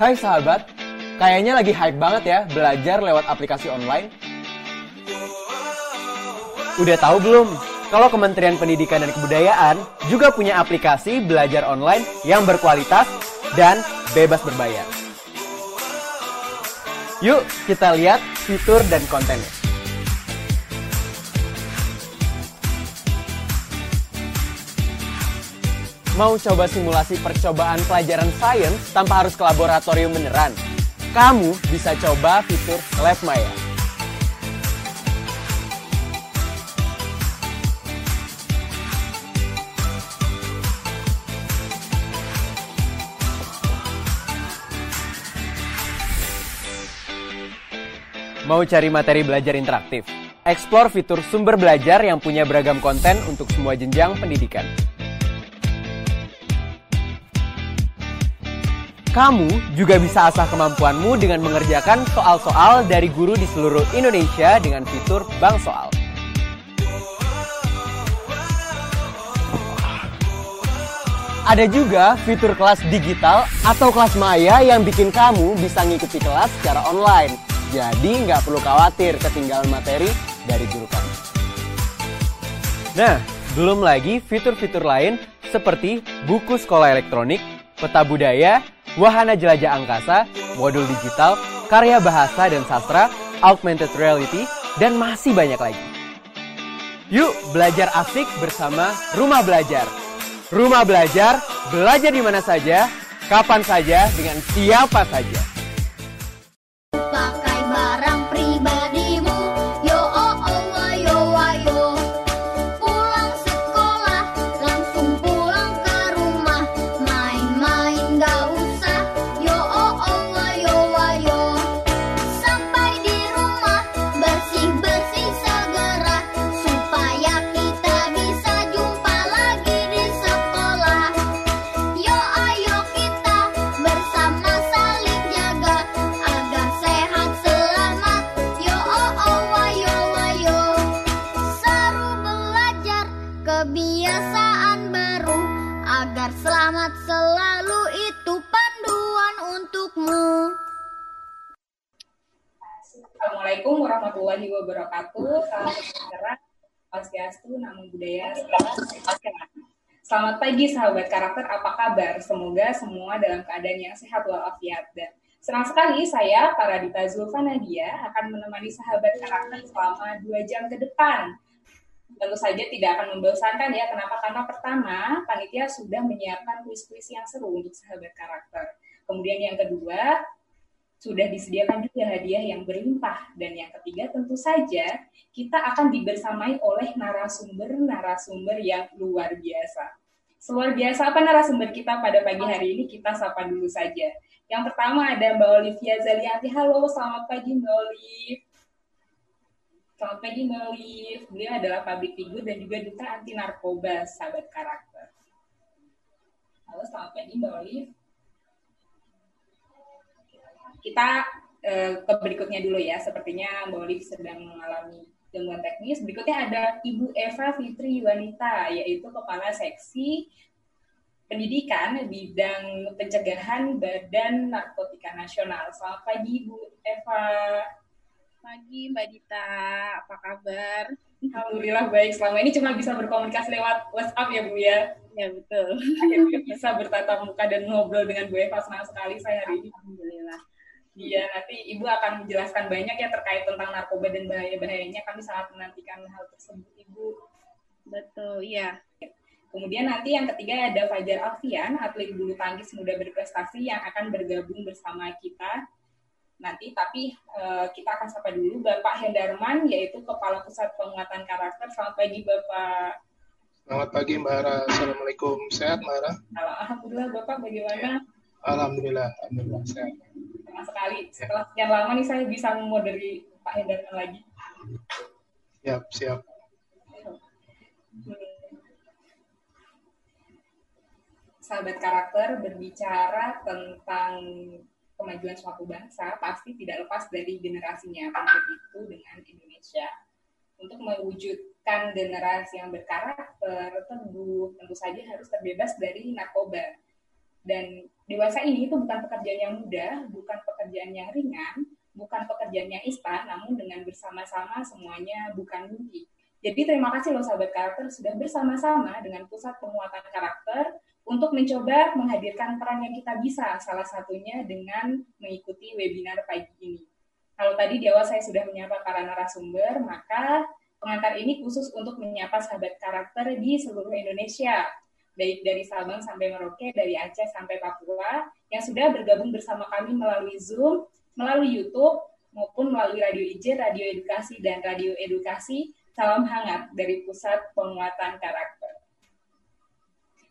Hai sahabat, kayaknya lagi hype banget ya belajar lewat aplikasi online. Udah tahu belum? Kalau Kementerian Pendidikan dan Kebudayaan juga punya aplikasi belajar online yang berkualitas dan bebas berbayar. Yuk kita lihat fitur dan kontennya. Mau coba simulasi percobaan pelajaran sains tanpa harus ke laboratorium beneran? Kamu bisa coba fitur Lab Maya. Mau cari materi belajar interaktif? Explore fitur sumber belajar yang punya beragam konten untuk semua jenjang pendidikan. Kamu juga bisa asah kemampuanmu dengan mengerjakan soal-soal dari guru di seluruh Indonesia dengan fitur Bank Soal. Ada juga fitur kelas digital atau kelas maya yang bikin kamu bisa ngikuti kelas secara online. Jadi nggak perlu khawatir ketinggalan materi dari guru kamu. Nah, belum lagi fitur-fitur lain seperti buku sekolah elektronik, peta budaya, wahana jelajah angkasa, modul digital, karya bahasa dan sastra, augmented reality, dan masih banyak lagi. Yuk belajar asik bersama Rumah Belajar. Rumah Belajar, belajar di mana saja, kapan saja, dengan siapa saja. Warahmatullahi wabarakatuh. Salam sejahtera, Swastiastu, Salam Sejahtera. Selamat pagi sahabat karakter, apa kabar? Semoga semua dalam keadaan yang sehat walafiat dan senang sekali saya Paradita Zulfa Nadia akan menemani sahabat karakter selama dua jam ke depan. Tentu saja tidak akan membosankan ya. Kenapa? Karena pertama, panitia sudah menyiapkan kuis-kuis yang seru untuk sahabat karakter. Kemudian yang kedua, sudah disediakan juga hadiah yang berlimpah. Dan yang ketiga tentu saja kita akan dibersamai oleh narasumber-narasumber yang luar biasa. Luar biasa apa narasumber kita pada pagi hari ini kita sapa dulu saja. Yang pertama ada Mbak Olivia Zalianti. Halo, selamat pagi Mbak Olive. Selamat pagi Mbak Olive. Beliau adalah public figure dan juga duta anti narkoba, sahabat karakter. Halo, selamat pagi Mbak Olive kita eh, ke berikutnya dulu ya. Sepertinya Mbak Olive sedang mengalami gangguan teknis. Berikutnya ada Ibu Eva Fitri Wanita, yaitu Kepala Seksi Pendidikan bidang pencegahan Badan Narkotika Nasional. Selamat pagi Ibu Eva. Pagi Mbak Dita, apa kabar? Alhamdulillah baik. Selama ini cuma bisa berkomunikasi lewat WhatsApp ya Bu ya. Ya betul. Akhirnya bisa bertatap muka dan ngobrol dengan Bu Eva. Senang sekali saya hari ini. Alhamdulillah. Iya, nanti Ibu akan menjelaskan banyak ya terkait tentang narkoba dan bahaya-bahayanya. Kami sangat menantikan hal tersebut, Ibu. Betul, iya. Kemudian nanti yang ketiga ada Fajar Alfian, atlet bulu tangkis muda berprestasi yang akan bergabung bersama kita. Nanti, tapi eh, kita akan sapa dulu Bapak Hendarman, yaitu Kepala Pusat Penguatan Karakter. Selamat pagi, Bapak. Selamat pagi Mbak Ara. Assalamualaikum. Sehat Mbak Ara? Alhamdulillah, Bapak bagaimana? Alhamdulillah. Alhamdulillah sehat. Senang sekali. Setelah sekian lama nih saya bisa memoderi Pak Hendarman lagi. Siap, siap. sahabat karakter berbicara tentang kemajuan suatu bangsa pasti tidak lepas dari generasinya penuntut itu dengan Indonesia untuk mewujudkan generasi yang berkarakter teguh tentu saja harus terbebas dari narkoba Dan dewasa ini itu bukan pekerjaan yang mudah, bukan pekerjaan yang ringan, bukan pekerjaan yang instan, namun dengan bersama-sama semuanya bukan mimpi. Jadi terima kasih loh sahabat karakter sudah bersama-sama dengan pusat penguatan karakter untuk mencoba menghadirkan peran yang kita bisa, salah satunya dengan mengikuti webinar pagi ini. Kalau tadi di awal saya sudah menyapa para narasumber, maka pengantar ini khusus untuk menyapa sahabat karakter di seluruh Indonesia, baik dari Sabang sampai Merauke, dari Aceh sampai Papua, yang sudah bergabung bersama kami melalui Zoom, melalui YouTube, maupun melalui Radio IJ, Radio Edukasi, dan Radio Edukasi. Salam hangat dari Pusat Penguatan Karakter.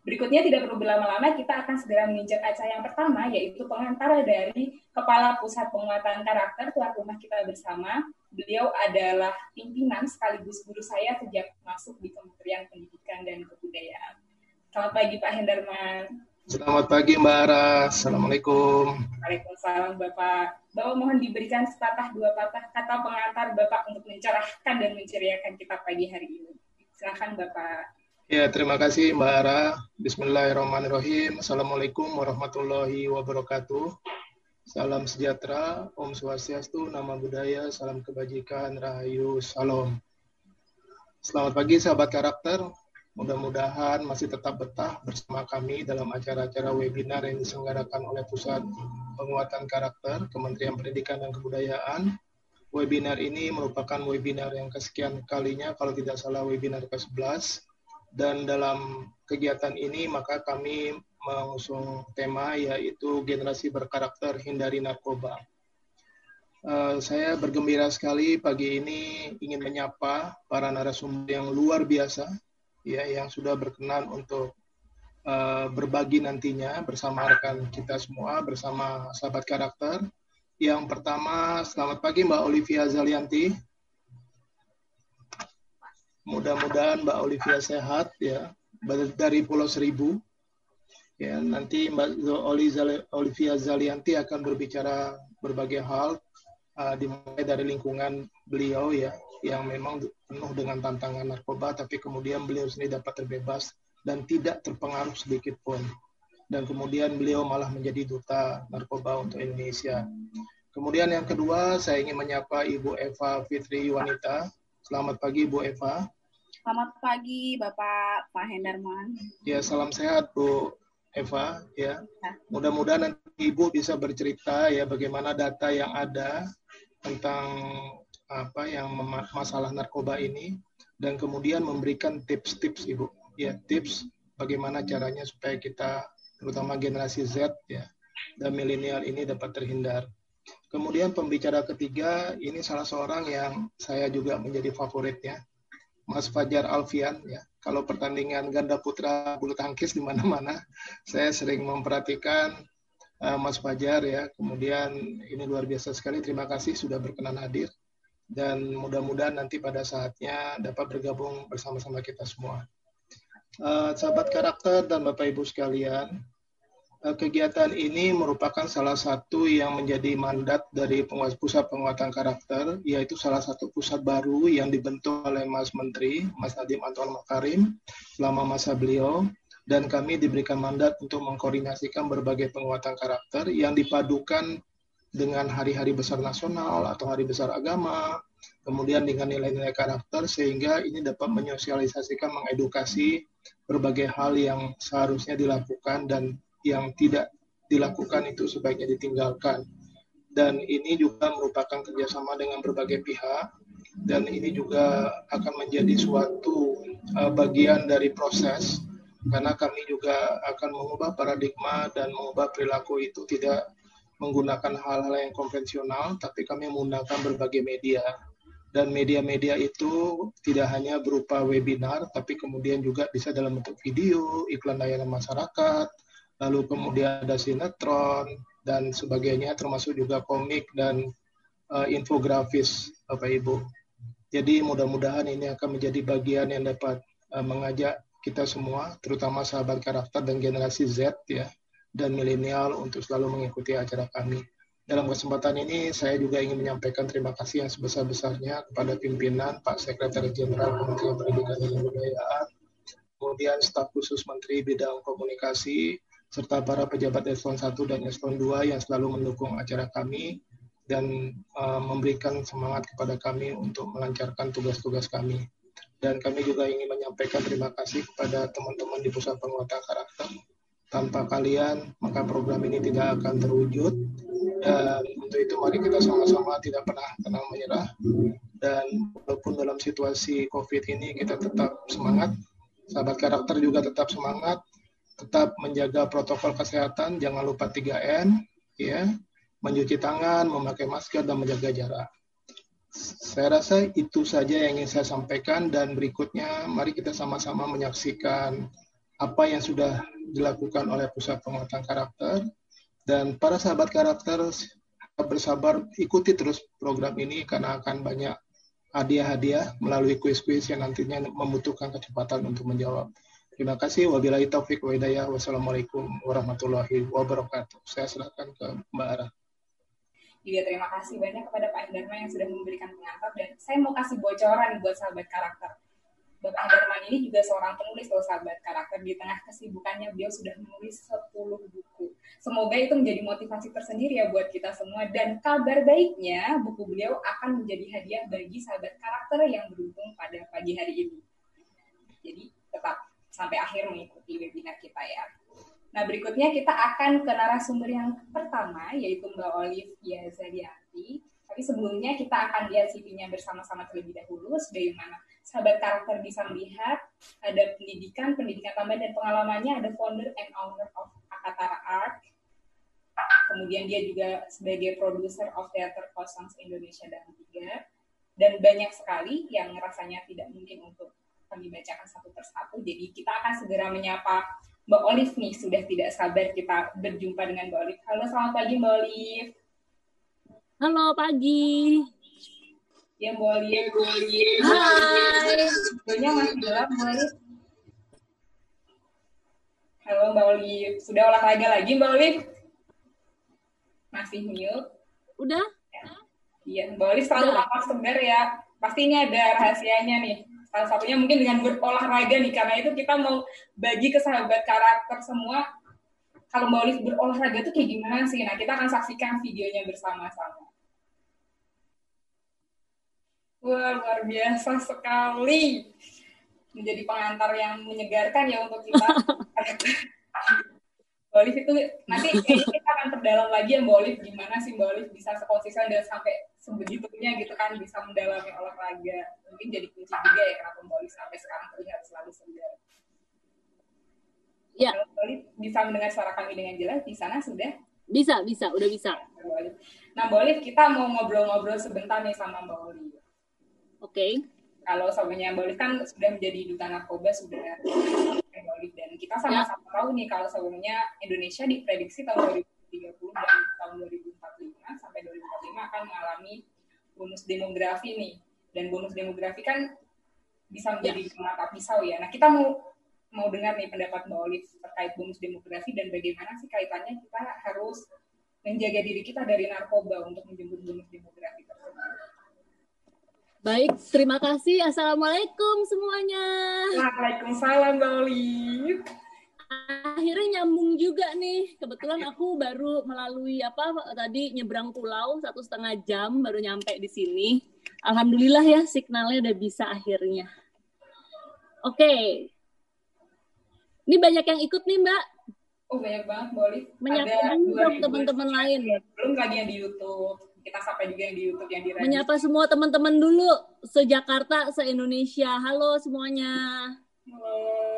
Berikutnya tidak perlu berlama-lama, kita akan segera menginjak acara yang pertama, yaitu pengantar dari Kepala Pusat Penguatan Karakter tuan rumah kita bersama. Beliau adalah pimpinan sekaligus guru saya sejak masuk di Kementerian Pendidikan dan Kebudayaan. Selamat pagi Pak Hendarman. Selamat pagi Mbak Ara. Assalamualaikum. Waalaikumsalam Bapak. Bapak mohon diberikan sepatah dua patah kata pengantar Bapak untuk mencerahkan dan menceriakan kita pagi hari ini. Silakan Bapak. Ya, terima kasih Mbak Ara. Bismillahirrahmanirrahim. Assalamualaikum warahmatullahi wabarakatuh. Salam sejahtera, Om Swastiastu, Nama Budaya, Salam Kebajikan, Rahayu, Salam. Selamat pagi sahabat karakter. Mudah-mudahan masih tetap betah bersama kami dalam acara-acara webinar yang diselenggarakan oleh Pusat Penguatan Karakter Kementerian Pendidikan dan Kebudayaan. Webinar ini merupakan webinar yang kesekian kalinya, kalau tidak salah webinar ke-11 dan dalam kegiatan ini maka kami mengusung tema yaitu generasi berkarakter hindari narkoba. Uh, saya bergembira sekali pagi ini ingin menyapa para narasumber yang luar biasa ya yang sudah berkenan untuk uh, berbagi nantinya bersama rekan kita semua bersama sahabat karakter. Yang pertama, selamat pagi Mbak Olivia Zalianti. Mudah-mudahan Mbak Olivia sehat ya dari Pulau Seribu. Ya, nanti Mbak Olivia Zalianti akan berbicara berbagai hal uh, dimulai dari lingkungan beliau ya yang memang penuh dengan tantangan narkoba tapi kemudian beliau sendiri dapat terbebas dan tidak terpengaruh sedikit pun. Dan kemudian beliau malah menjadi duta narkoba untuk Indonesia. Kemudian yang kedua, saya ingin menyapa Ibu Eva Fitri Wanita. Selamat pagi Ibu Eva. Selamat pagi Bapak Pak Hendarman. Ya, salam sehat Bu Eva ya. ya. Mudah-mudahan nanti Ibu bisa bercerita ya bagaimana data yang ada tentang apa yang masalah narkoba ini dan kemudian memberikan tips-tips Ibu. Ya, tips bagaimana caranya supaya kita terutama generasi Z ya dan milenial ini dapat terhindar. Kemudian pembicara ketiga ini salah seorang yang saya juga menjadi favoritnya Mas Fajar Alfian ya. Kalau pertandingan ganda putra bulu tangkis di mana-mana, saya sering memperhatikan Mas Fajar ya. Kemudian ini luar biasa sekali. Terima kasih sudah berkenan hadir dan mudah-mudahan nanti pada saatnya dapat bergabung bersama-sama kita semua. Uh, sahabat karakter dan Bapak Ibu sekalian, Eh, kegiatan ini merupakan salah satu yang menjadi mandat dari pusat penguatan karakter, yaitu salah satu pusat baru yang dibentuk oleh Mas Menteri, Mas Nadiem Anton Makarim, selama masa beliau, dan kami diberikan mandat untuk mengkoordinasikan berbagai penguatan karakter yang dipadukan dengan hari-hari besar nasional atau hari besar agama, kemudian dengan nilai-nilai karakter, sehingga ini dapat menyosialisasikan, mengedukasi berbagai hal yang seharusnya dilakukan dan yang tidak dilakukan itu sebaiknya ditinggalkan. Dan ini juga merupakan kerjasama dengan berbagai pihak, dan ini juga akan menjadi suatu uh, bagian dari proses, karena kami juga akan mengubah paradigma dan mengubah perilaku itu tidak menggunakan hal-hal yang konvensional, tapi kami menggunakan berbagai media. Dan media-media itu tidak hanya berupa webinar, tapi kemudian juga bisa dalam bentuk video, iklan layanan masyarakat, lalu kemudian ada sinetron dan sebagainya termasuk juga komik dan uh, infografis Bapak Ibu. Jadi mudah-mudahan ini akan menjadi bagian yang dapat uh, mengajak kita semua, terutama sahabat karakter dan generasi Z ya dan milenial untuk selalu mengikuti acara kami. Dalam kesempatan ini saya juga ingin menyampaikan terima kasih yang sebesar-besarnya kepada pimpinan Pak Sekretaris Jenderal Kementerian Pendidikan dan Kebudayaan, kemudian staf khusus Menteri Bidang Komunikasi, serta para pejabat eselon 1 dan eselon 2 yang selalu mendukung acara kami dan uh, memberikan semangat kepada kami untuk melancarkan tugas-tugas kami. Dan kami juga ingin menyampaikan terima kasih kepada teman-teman di Pusat Penguatan Karakter. Tanpa kalian, maka program ini tidak akan terwujud. Dan untuk itu mari kita sama-sama tidak pernah tenang menyerah. Dan walaupun dalam situasi COVID ini kita tetap semangat, sahabat karakter juga tetap semangat, tetap menjaga protokol kesehatan, jangan lupa 3N, ya, mencuci tangan, memakai masker, dan menjaga jarak. Saya rasa itu saja yang ingin saya sampaikan dan berikutnya mari kita sama-sama menyaksikan apa yang sudah dilakukan oleh Pusat Penguatan Karakter dan para sahabat karakter bersabar ikuti terus program ini karena akan banyak hadiah-hadiah melalui kuis-kuis yang nantinya membutuhkan kecepatan untuk menjawab. Terima kasih. Wabillahi taufik wa hidayah. Wassalamualaikum warahmatullahi wabarakatuh. Saya serahkan ke Mbak Ara. Iya, terima kasih banyak kepada Pak Hendarma yang sudah memberikan pengantar dan saya mau kasih bocoran buat sahabat karakter. Bapak Hendarman ini juga seorang penulis loh sahabat karakter. Di tengah kesibukannya beliau sudah menulis 10 buku. Semoga itu menjadi motivasi tersendiri ya buat kita semua. Dan kabar baiknya, buku beliau akan menjadi hadiah bagi sahabat karakter yang beruntung pada pagi hari ini. Jadi tetap sampai akhir mengikuti webinar kita ya. Nah, berikutnya kita akan ke narasumber yang pertama, yaitu Mbak Olive Yazadiati. Tapi sebelumnya kita akan lihat CV-nya bersama-sama terlebih dahulu, sebagaimana sahabat karakter bisa melihat ada pendidikan, pendidikan tambahan dan pengalamannya, ada founder and owner of Akatara Art, kemudian dia juga sebagai producer of Theater Kosong Indonesia dan tiga, dan banyak sekali yang rasanya tidak mungkin untuk kami bacakan satu persatu. Jadi kita akan segera menyapa Mbak Olive nih, sudah tidak sabar kita berjumpa dengan Mbak Olive. Halo, selamat pagi Mbak Olive. Halo, pagi. Ya Mbak Olive. Mbak Olive. Hai. Videonya masih gelap Mbak Olive. Halo Mbak Olive. Sudah olahraga lagi Mbak Olive? Masih mute? Udah? Iya, Mbak Olive selalu tampak segar ya. Pasti ini ada rahasianya nih salah satunya mungkin dengan berolahraga nih karena itu kita mau bagi ke sahabat karakter semua kalau Mbak Olive berolahraga tuh kayak gimana sih? Nah kita akan saksikan videonya bersama-sama. Wah luar biasa sekali. Menjadi pengantar yang menyegarkan ya untuk kita. Mbak Olive itu nanti kita akan perdalam lagi ya Mbak Olive. Gimana sih Mbak Olive bisa sekonsisten dan sampai sebegitunya gitu kan bisa mendalami olahraga mungkin jadi kunci juga ya kenapa Mbak Olive sampai sekarang terlihat selalu segar. Ya. Mbak bisa mendengar suara kami dengan jelas di sana sudah? Bisa, bisa, udah bisa. Nah Mbak Olive kita mau ngobrol-ngobrol sebentar nih sama Mbak Olive. Oke. Okay. Kalau sebelumnya Mbak Olive kan sudah menjadi duta narkoba sudah Mbak Olive dan kita sama-sama ya. tahu nih kalau sebelumnya Indonesia diprediksi tahun 2030 dan tahun 2045 sampai 2045 akan mengalami bonus demografi nih dan bonus demografi kan bisa menjadi ya. mata pisau ya. Nah kita mau mau dengar nih pendapat Mbak Olive terkait bonus demografi dan bagaimana sih kaitannya kita harus menjaga diri kita dari narkoba untuk menjemput bonus demografi tersebut. Baik, terima kasih. Assalamualaikum semuanya. Waalaikumsalam Mbak Olive. Akhirnya nyambung juga nih. Kebetulan aku baru melalui apa tadi nyebrang pulau satu setengah jam baru nyampe di sini. Alhamdulillah ya signalnya udah bisa akhirnya. Oke. Okay. Ini banyak yang ikut nih Mbak. Oh banyak banget boleh. Menyapa teman-teman lain. Belum lagi yang di YouTube kita sapa juga yang di YouTube yang di radio. Menyapa semua teman-teman dulu se Jakarta, se Indonesia. Halo semuanya. Halo.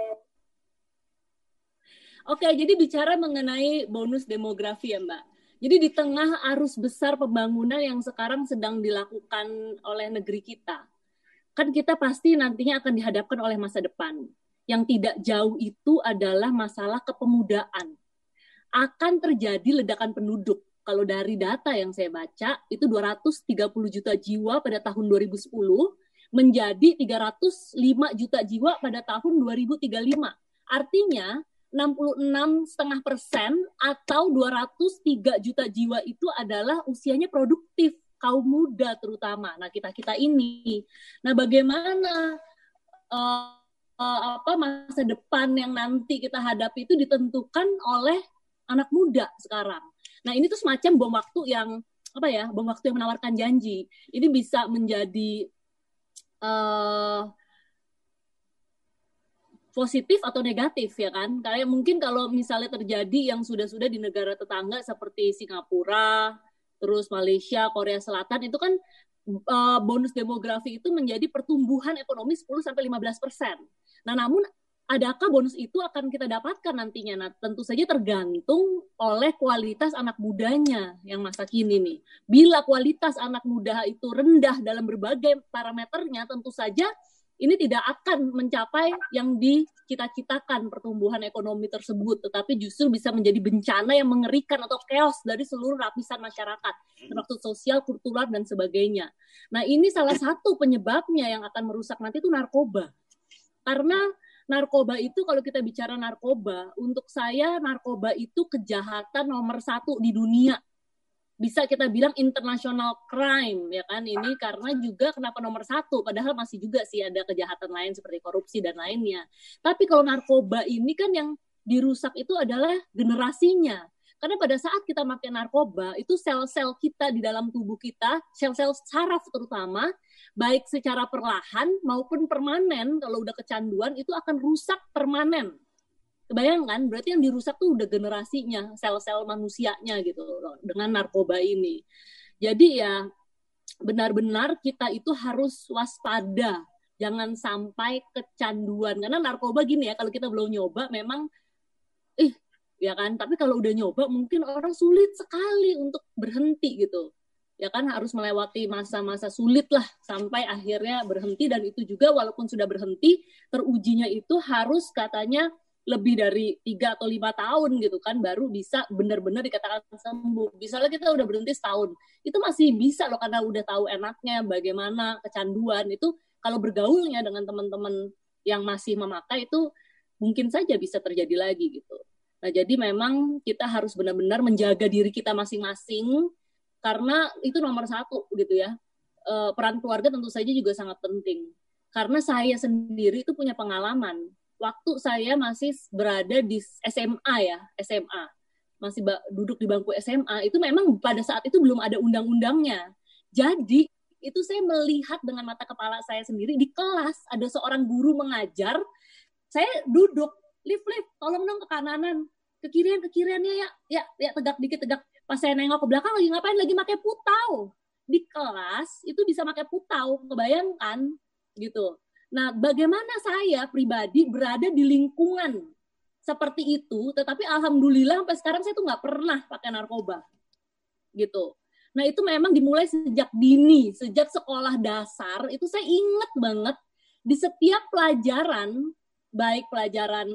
Oke, jadi bicara mengenai bonus demografi ya, Mbak. Jadi di tengah arus besar pembangunan yang sekarang sedang dilakukan oleh negeri kita, kan kita pasti nantinya akan dihadapkan oleh masa depan. Yang tidak jauh itu adalah masalah kepemudaan. Akan terjadi ledakan penduduk kalau dari data yang saya baca itu 230 juta jiwa pada tahun 2010 menjadi 305 juta jiwa pada tahun 2035. Artinya 66 setengah persen atau 203 juta jiwa itu adalah usianya produktif kaum muda terutama. Nah kita kita ini. Nah bagaimana uh, apa masa depan yang nanti kita hadapi itu ditentukan oleh anak muda sekarang. Nah ini tuh semacam bom waktu yang apa ya bom waktu yang menawarkan janji. Ini bisa menjadi uh, positif atau negatif ya kan? Kayak mungkin kalau misalnya terjadi yang sudah-sudah di negara tetangga seperti Singapura, terus Malaysia, Korea Selatan itu kan uh, bonus demografi itu menjadi pertumbuhan ekonomi 10 sampai 15 persen. Nah, namun adakah bonus itu akan kita dapatkan nantinya? Nah, tentu saja tergantung oleh kualitas anak mudanya yang masa kini nih. Bila kualitas anak muda itu rendah dalam berbagai parameternya, tentu saja ini tidak akan mencapai yang dicita-citakan pertumbuhan ekonomi tersebut, tetapi justru bisa menjadi bencana yang mengerikan atau chaos dari seluruh lapisan masyarakat, termasuk sosial, kultural, dan sebagainya. Nah, ini salah satu penyebabnya yang akan merusak nanti itu narkoba. Karena narkoba itu kalau kita bicara narkoba, untuk saya narkoba itu kejahatan nomor satu di dunia bisa kita bilang international crime ya kan? Ini karena juga kenapa nomor satu padahal masih juga sih ada kejahatan lain seperti korupsi dan lainnya. Tapi kalau narkoba ini kan yang dirusak itu adalah generasinya. Karena pada saat kita pakai narkoba itu sel-sel kita di dalam tubuh kita sel-sel saraf terutama baik secara perlahan maupun permanen kalau udah kecanduan itu akan rusak permanen Kebayang Berarti yang dirusak tuh udah generasinya, sel-sel manusianya gitu loh, dengan narkoba ini. Jadi ya benar-benar kita itu harus waspada. Jangan sampai kecanduan. Karena narkoba gini ya, kalau kita belum nyoba memang ih ya kan, tapi kalau udah nyoba mungkin orang sulit sekali untuk berhenti gitu. Ya kan harus melewati masa-masa sulit lah sampai akhirnya berhenti dan itu juga walaupun sudah berhenti terujinya itu harus katanya lebih dari tiga atau lima tahun gitu kan baru bisa benar-benar dikatakan sembuh. Misalnya kita udah berhenti setahun, itu masih bisa loh karena udah tahu enaknya bagaimana kecanduan itu kalau bergaulnya dengan teman-teman yang masih memakai itu mungkin saja bisa terjadi lagi gitu. Nah jadi memang kita harus benar-benar menjaga diri kita masing-masing karena itu nomor satu gitu ya. E, peran keluarga tentu saja juga sangat penting karena saya sendiri itu punya pengalaman waktu saya masih berada di SMA ya, SMA. Masih duduk di bangku SMA, itu memang pada saat itu belum ada undang-undangnya. Jadi, itu saya melihat dengan mata kepala saya sendiri di kelas ada seorang guru mengajar, saya duduk, lift lift, tolong dong ke kananan, ke kirian ke kiriannya ya, ya, ya tegak dikit tegak. Pas saya nengok ke belakang lagi ngapain? Lagi pakai putau. Di kelas itu bisa pakai putau, kebayangkan gitu. Nah, bagaimana saya pribadi berada di lingkungan seperti itu, tetapi alhamdulillah sampai sekarang saya tuh nggak pernah pakai narkoba, gitu. Nah, itu memang dimulai sejak dini, sejak sekolah dasar itu saya inget banget di setiap pelajaran, baik pelajaran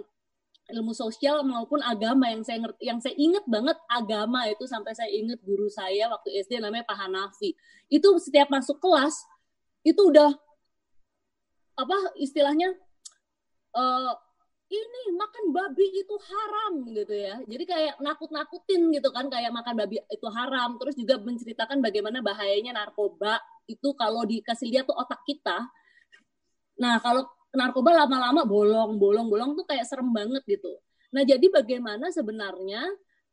ilmu sosial maupun agama yang saya ngerti, yang saya inget banget agama itu sampai saya inget guru saya waktu SD namanya Pak Hanafi. Itu setiap masuk kelas itu udah apa istilahnya uh, ini makan babi itu haram gitu ya. Jadi kayak nakut-nakutin gitu kan kayak makan babi itu haram. Terus juga menceritakan bagaimana bahayanya narkoba itu kalau dikasih lihat tuh otak kita. Nah, kalau narkoba lama-lama bolong, bolong, bolong tuh kayak serem banget gitu. Nah, jadi bagaimana sebenarnya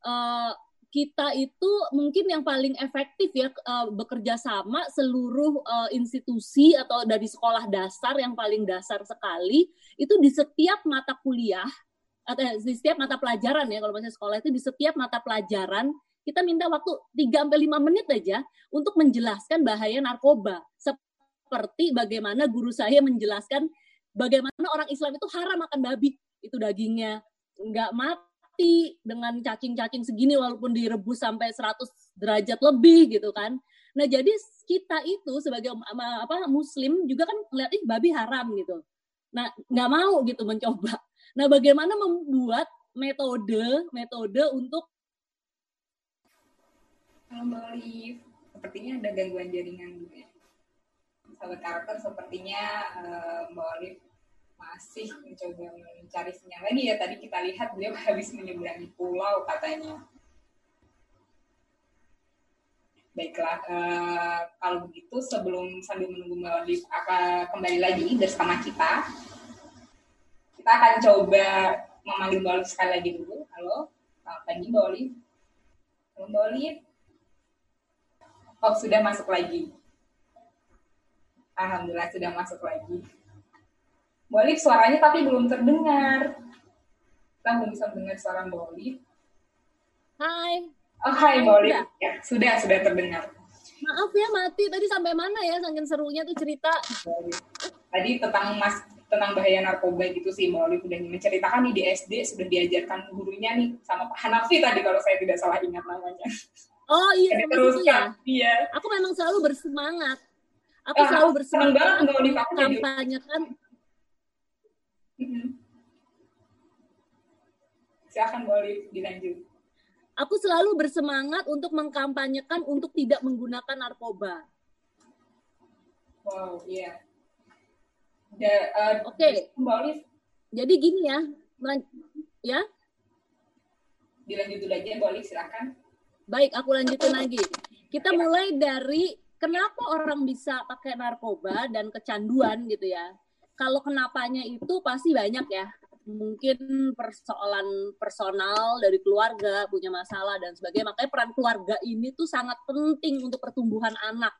uh, kita itu mungkin yang paling efektif ya uh, bekerja sama seluruh uh, institusi atau dari sekolah dasar yang paling dasar sekali itu di setiap mata kuliah atau di setiap mata pelajaran ya kalau misalnya sekolah itu di setiap mata pelajaran kita minta waktu 3 sampai 5 menit aja untuk menjelaskan bahaya narkoba. Seperti bagaimana guru saya menjelaskan bagaimana orang Islam itu haram makan babi itu dagingnya. Nggak mati mati dengan cacing-cacing segini walaupun direbus sampai 100 derajat lebih gitu kan. Nah, jadi kita itu sebagai apa muslim juga kan melihat ih babi haram gitu. Nah, nggak mau gitu mencoba. Nah, bagaimana membuat metode metode untuk kalau Mbak sepertinya ada gangguan jaringan gitu ya. Sahabat karakter sepertinya uh, Mbak Olive masih mencoba mencari sinyal lagi ya tadi kita lihat beliau habis menyeberangi pulau katanya baiklah uh, kalau begitu sebelum sambil menunggu Mbak akan kembali lagi bersama kita kita akan coba memanggil Mbak sekali lagi dulu. Halo, selamat pagi Mbak Olive. Mbak. Oh, sudah masuk lagi. Alhamdulillah sudah masuk lagi. Olive suaranya tapi belum terdengar. Kita belum bisa mendengar suara Mbak Olive. Hai. Oh, hai. Sudah. Ya, sudah, sudah terdengar. Maaf ya mati tadi sampai mana ya saking serunya tuh cerita. Tadi tentang mas tentang bahaya narkoba gitu sih Mbak Olive udah menceritakan nih di SD sudah diajarkan gurunya nih sama Pak Hanafi tadi kalau saya tidak salah ingat namanya. Oh iya sama terus ya. Iya. Aku memang selalu bersemangat. Aku Ah, selalu bersemangat banget Mbak Olive aku kampanyekan Mbak Olive dilanjut. aku selalu bersemangat untuk mengkampanyekan untuk tidak menggunakan narkoba. Wow, iya. Da- eh, Oke. Olive Jadi gini ya, melan- ya, dilanjut dulu aja Olive silakan. baik aku lanjutin lagi. Kita mulai dari kenapa orang bisa pakai narkoba dan kecanduan gitu ya. Kalau kenapanya itu pasti banyak ya. Mungkin persoalan personal dari keluarga, punya masalah dan sebagainya. Makanya peran keluarga ini tuh sangat penting untuk pertumbuhan anak.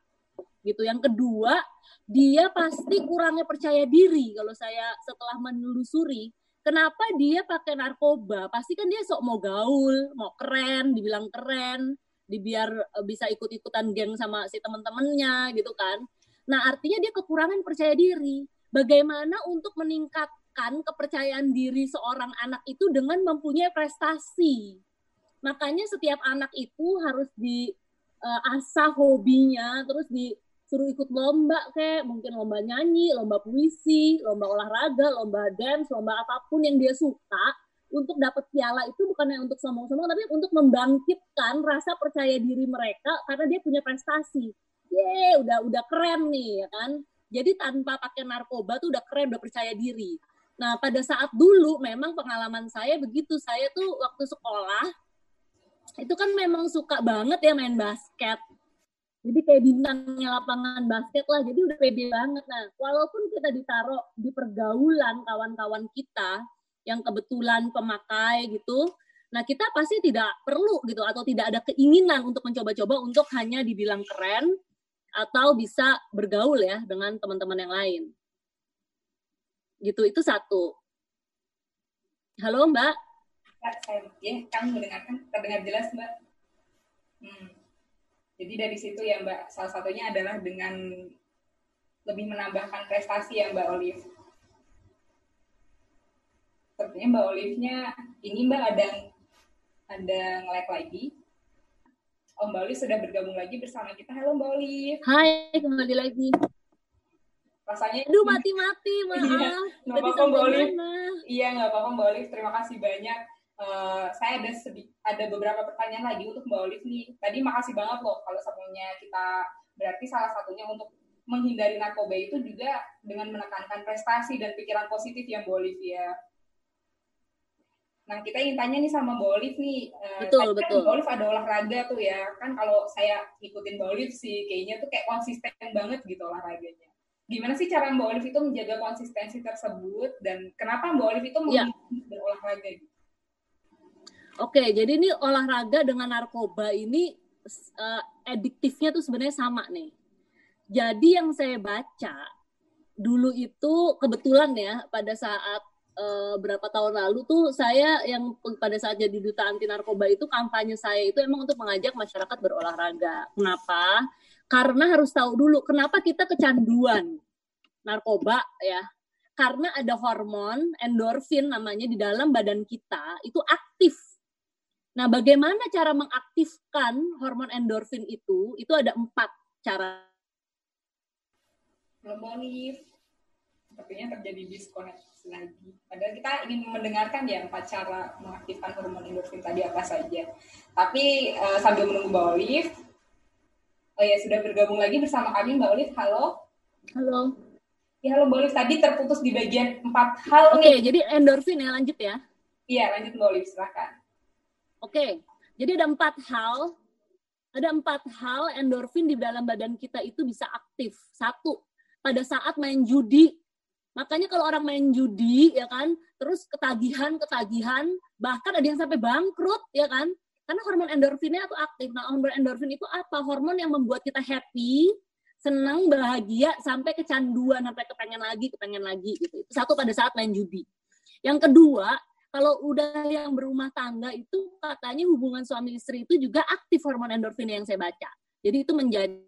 Gitu. Yang kedua, dia pasti kurangnya percaya diri kalau saya setelah menelusuri kenapa dia pakai narkoba pasti kan dia sok mau gaul mau keren dibilang keren dibiar eh, bisa ikut-ikutan geng sama si temen-temennya gitu kan nah artinya dia kekurangan percaya diri bagaimana untuk meningkatkan kepercayaan diri seorang anak itu dengan mempunyai prestasi makanya setiap anak itu harus diasah hobinya terus disuruh ikut lomba kayak mungkin lomba nyanyi lomba puisi lomba olahraga lomba dance lomba apa pun yang dia suka untuk dapat piala itu bukannya untuk sombong-sombong tapi untuk membangkitkan rasa percaya diri mereka karena dia punya prestasi. Ye, udah udah keren nih ya kan. Jadi tanpa pakai narkoba tuh udah keren, udah percaya diri. Nah, pada saat dulu memang pengalaman saya begitu. Saya tuh waktu sekolah itu kan memang suka banget ya main basket. Jadi kayak bintangnya lapangan basket lah. Jadi udah pede banget. Nah, walaupun kita ditaruh di pergaulan kawan-kawan kita yang kebetulan pemakai gitu, nah kita pasti tidak perlu gitu atau tidak ada keinginan untuk mencoba-coba untuk hanya dibilang keren atau bisa bergaul ya dengan teman-teman yang lain. Gitu, itu satu. Halo Mbak, Kak, saya, ya, kamu mendengarkan terdengar jelas Mbak. Hmm. Jadi dari situ ya Mbak, salah satunya adalah dengan lebih menambahkan prestasi ya Mbak Olive. Sepertinya Mbak Olive-nya, ini Mbak ada ada nge-like lagi. Mbak Olive sudah bergabung lagi bersama kita. Halo Mbak Olive. hai kembali lagi. Rasanya Aduh mati-mati, maaf. Iya, nggak apa-apa, Olive. mana? Iya nggak apa-apa Mbak Olive, terima kasih banyak. Eh, saya ada ada beberapa pertanyaan lagi untuk Mbak Olive nih. Tadi makasih banget loh kalau sebelumnya kita berarti salah satunya untuk menghindari narkoba itu juga dengan menekankan prestasi dan pikiran positif ya Mbak Olive ya. Nah kita ingin tanya nih sama Olive nih. eh, Betul, tadi kan betul. Mbak Olive ada olahraga tuh ya. Kan kalau saya ikutin Mbak Olive sih kayaknya tuh kayak konsisten banget gitu olahraganya. Gimana sih cara Mbak Olive itu menjaga konsistensi tersebut dan kenapa Mbak Olive itu Iya. memilih berolahraga gitu? Oke, jadi ini olahraga dengan narkoba ini eh, adiktifnya tuh sebenarnya sama nih. Jadi yang saya baca dulu itu kebetulan ya pada saat eh, berapa tahun lalu tuh saya yang pada saat jadi duta anti narkoba itu kampanye saya itu emang untuk mengajak masyarakat berolahraga. Kenapa? Karena harus tahu dulu kenapa kita kecanduan narkoba ya. Karena ada hormon endorfin namanya di dalam badan kita itu aktif Nah, bagaimana cara mengaktifkan hormon endorfin itu? Itu ada empat cara. Belum. Sepertinya terjadi disconnect lagi. Padahal kita ingin mendengarkan ya empat cara mengaktifkan hormon endorfin tadi apa saja. Tapi eh, sambil menunggu Mbak Olive, oh ya sudah bergabung lagi bersama kami Mbak Olive. Halo. Halo. Ya halo Mbak Olive. Tadi terputus di bagian empat hal Oke, nih. jadi endorfin ya, lanjut ya. Iya lanjut Mbak Olive silakan. Oke, jadi ada empat hal. Ada empat hal endorfin di dalam badan kita itu bisa aktif. Satu, pada saat main judi. Makanya kalau orang main judi ya kan, terus ketagihan, ketagihan, bahkan ada yang sampai bangkrut ya kan. Karena hormon endorfinnya itu aktif. Nah, hormon endorfin itu apa? Hormon yang membuat kita happy, senang, bahagia, sampai kecanduan, sampai kepengen lagi, kepengen lagi gitu. Itu satu pada saat main judi. Yang kedua, kalau udah yang berumah tangga itu katanya hubungan suami istri itu juga aktif hormon endorfin yang saya baca. Jadi itu menjadi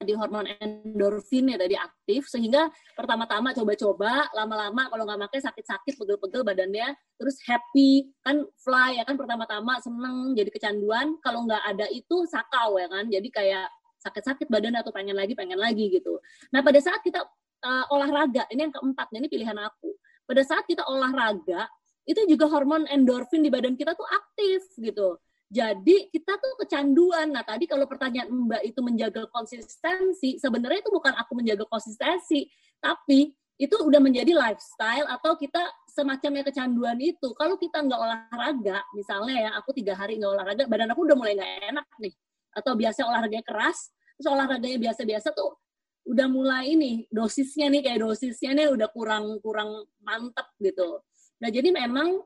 di hormon endorfin ya tadi aktif sehingga pertama-tama coba-coba lama-lama kalau nggak pakai sakit-sakit pegel-pegel badannya terus happy kan fly ya kan pertama-tama seneng jadi kecanduan. Kalau nggak ada itu sakau ya kan jadi kayak sakit-sakit badan atau pengen lagi pengen lagi gitu. Nah pada saat kita uh, olahraga ini yang keempat ini pilihan aku. Pada saat kita olahraga itu juga hormon endorfin di badan kita tuh aktif gitu jadi kita tuh kecanduan. Nah tadi kalau pertanyaan Mbak itu menjaga konsistensi, sebenarnya itu bukan aku menjaga konsistensi, tapi itu udah menjadi lifestyle atau kita semacamnya kecanduan itu. Kalau kita nggak olahraga, misalnya ya aku tiga hari nggak olahraga, badan aku udah mulai nggak enak nih. Atau biasa olahraganya keras, terus olahraganya biasa-biasa tuh udah mulai ini dosisnya nih kayak dosisnya nih udah kurang kurang mantep gitu. Nah jadi memang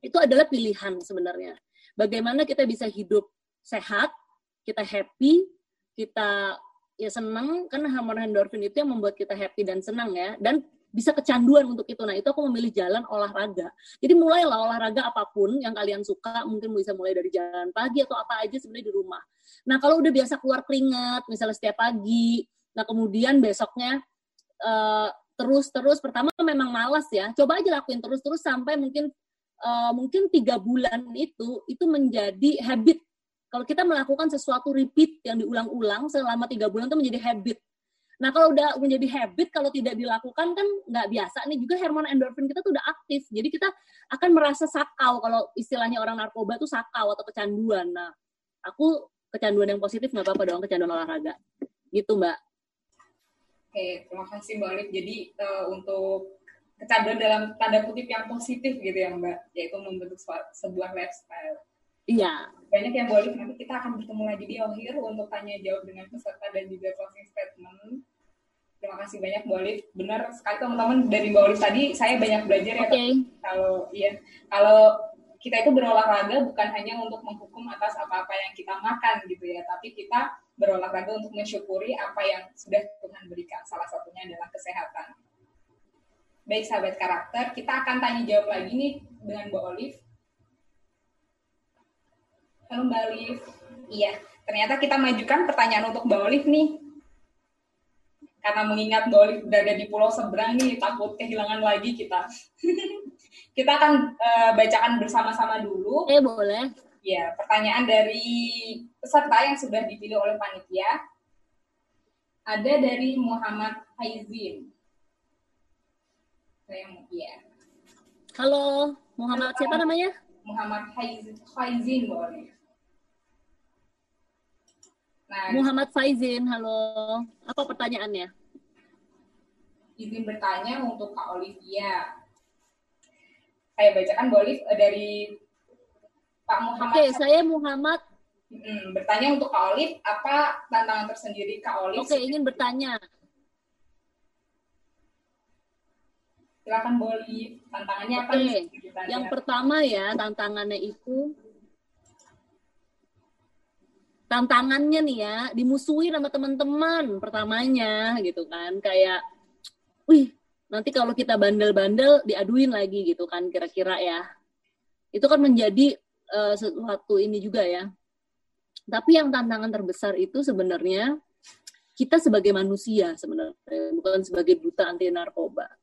itu adalah pilihan sebenarnya bagaimana kita bisa hidup sehat, kita happy, kita ya senang karena hormon endorfin itu yang membuat kita happy dan senang ya dan bisa kecanduan untuk itu. Nah, itu aku memilih jalan olahraga. Jadi mulailah olahraga apa pun yang kalian suka, mungkin bisa mulai dari jalan pagi atau apa aja sebenarnya di rumah. Nah, kalau udah biasa keluar keringat, misalnya setiap pagi, nah kemudian besoknya uh, terus-terus pertama memang malas ya. Coba aja lakuin terus-terus sampai mungkin uh, mungkin tiga bulan itu itu menjadi habit. Kalau kita melakukan sesuatu repeat yang diulang-ulang selama tiga bulan itu menjadi habit. Nah kalau udah menjadi habit, kalau tidak dilakukan kan nggak biasa nih juga hormon endorfin kita tuh udah aktif. Jadi kita akan merasa sakau kalau istilahnya orang narkoba tuh sakau atau kecanduan. Nah aku kecanduan yang positif nggak apa-apa dong kecanduan olahraga. Gitu mbak. Oke, terima kasih Mbak Alif. Jadi uh, untuk kecanduan dalam tanda kutip yang positif gitu ya Mbak, yaitu membentuk sebuah lifestyle. Iya. Banyak yang boleh nanti kita akan bertemu lagi di akhir untuk tanya jawab dengan peserta dan juga closing statement. Terima kasih banyak Bu Alif. Benar sekali teman-teman dari Bu Alif tadi saya banyak belajar ya. Okay. Kalau iya, kalau kita itu berolahraga bukan hanya untuk menghukum atas apa-apa yang kita makan gitu ya, tapi kita berolahraga untuk mensyukuri apa yang sudah Tuhan berikan. Salah satunya adalah kesehatan baik sahabat karakter, kita akan tanya jawab lagi nih dengan Mbak Olive. Halo Mbak Olive. Iya, ternyata kita majukan pertanyaan untuk Mbak Olive nih. Karena mengingat Mbak Olive berada di pulau seberang nih, takut kehilangan lagi kita. kita akan uh, bacakan bersama-sama dulu. Eh, boleh. Ya, pertanyaan dari peserta yang sudah dipilih oleh panitia. Ada dari Muhammad Haizin saya ya. Halo, Muhammad Halo, siapa namanya? Muhammad Faizin boleh. Nah, Muhammad Faizin, halo. Apa pertanyaannya? Izin bertanya untuk Kak Olivia. Saya bacakan boleh dari Pak Muhammad. Oke, saya Muhammad. Hmm, bertanya untuk Kak Olive, apa tantangan tersendiri Kak Olive? Oke, ingin bertanya. Silakan Boli. Tantangannya apa Oke. nih? Yang pertama ya tantangannya itu tantangannya nih ya dimusuhi sama teman-teman pertamanya gitu kan. Kayak wih nanti kalau kita bandel-bandel diaduin lagi gitu kan kira-kira ya. Itu kan menjadi uh, sesuatu ini juga ya. Tapi yang tantangan terbesar itu sebenarnya kita sebagai manusia sebenarnya bukan sebagai duta anti narkoba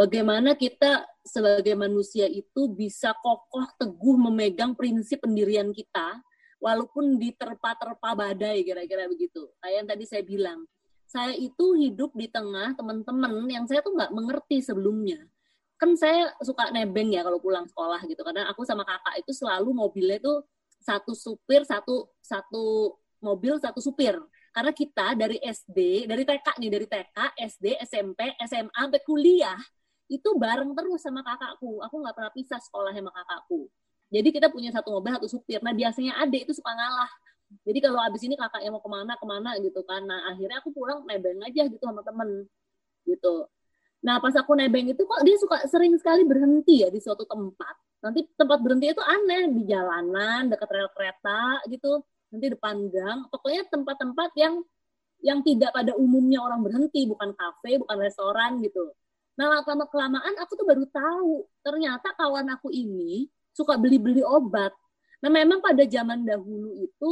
bagaimana kita sebagai manusia itu bisa kokoh teguh memegang prinsip pendirian kita walaupun diterpa-terpa badai kira-kira begitu. Kayak yang tadi saya bilang, saya itu hidup di tengah teman-teman yang saya tuh nggak mengerti sebelumnya. Kan saya suka nebeng ya kalau pulang sekolah gitu, karena aku sama kakak itu selalu mobilnya tuh satu supir, satu satu mobil, satu supir. Karena kita dari SD, dari TK nih, dari TK, SD, SMP, SMA, sampai kuliah, itu bareng terus sama kakakku. Aku nggak pernah pisah sekolah sama kakakku. Jadi kita punya satu mobil, satu supir. Nah biasanya adik itu suka ngalah. Jadi kalau abis ini kakaknya mau ke mana ke mana gitu kan. Nah akhirnya aku pulang nebeng aja gitu sama temen gitu. Nah, pas aku nebeng itu kok dia suka sering sekali berhenti ya di suatu tempat. Nanti tempat berhenti itu aneh di jalanan, dekat rel kereta gitu, nanti depan gang. Pokoknya tempat-tempat yang yang tidak pada umumnya orang berhenti, bukan kafe, bukan restoran gitu. Nah, lama kelamaan aku tuh baru tahu ternyata kawan aku ini suka beli-beli obat. Nah, memang pada zaman dahulu itu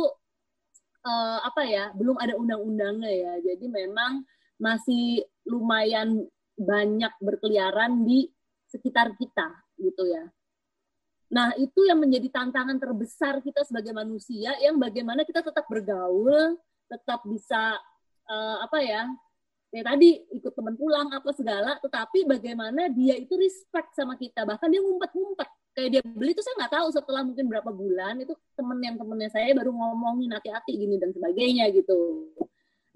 uh, apa ya, belum ada undang-undangnya ya. Jadi memang masih lumayan banyak berkeliaran di sekitar kita gitu ya. Nah, itu yang menjadi tantangan terbesar kita sebagai manusia yang bagaimana kita tetap bergaul, tetap bisa uh, apa ya? Ya tadi ikut teman pulang apa segala, tetapi bagaimana dia itu respect sama kita, bahkan dia ngumpet-ngumpet. Kayak dia beli itu saya nggak tahu setelah mungkin berapa bulan itu temen yang temennya saya baru ngomongin hati-hati gini dan sebagainya gitu.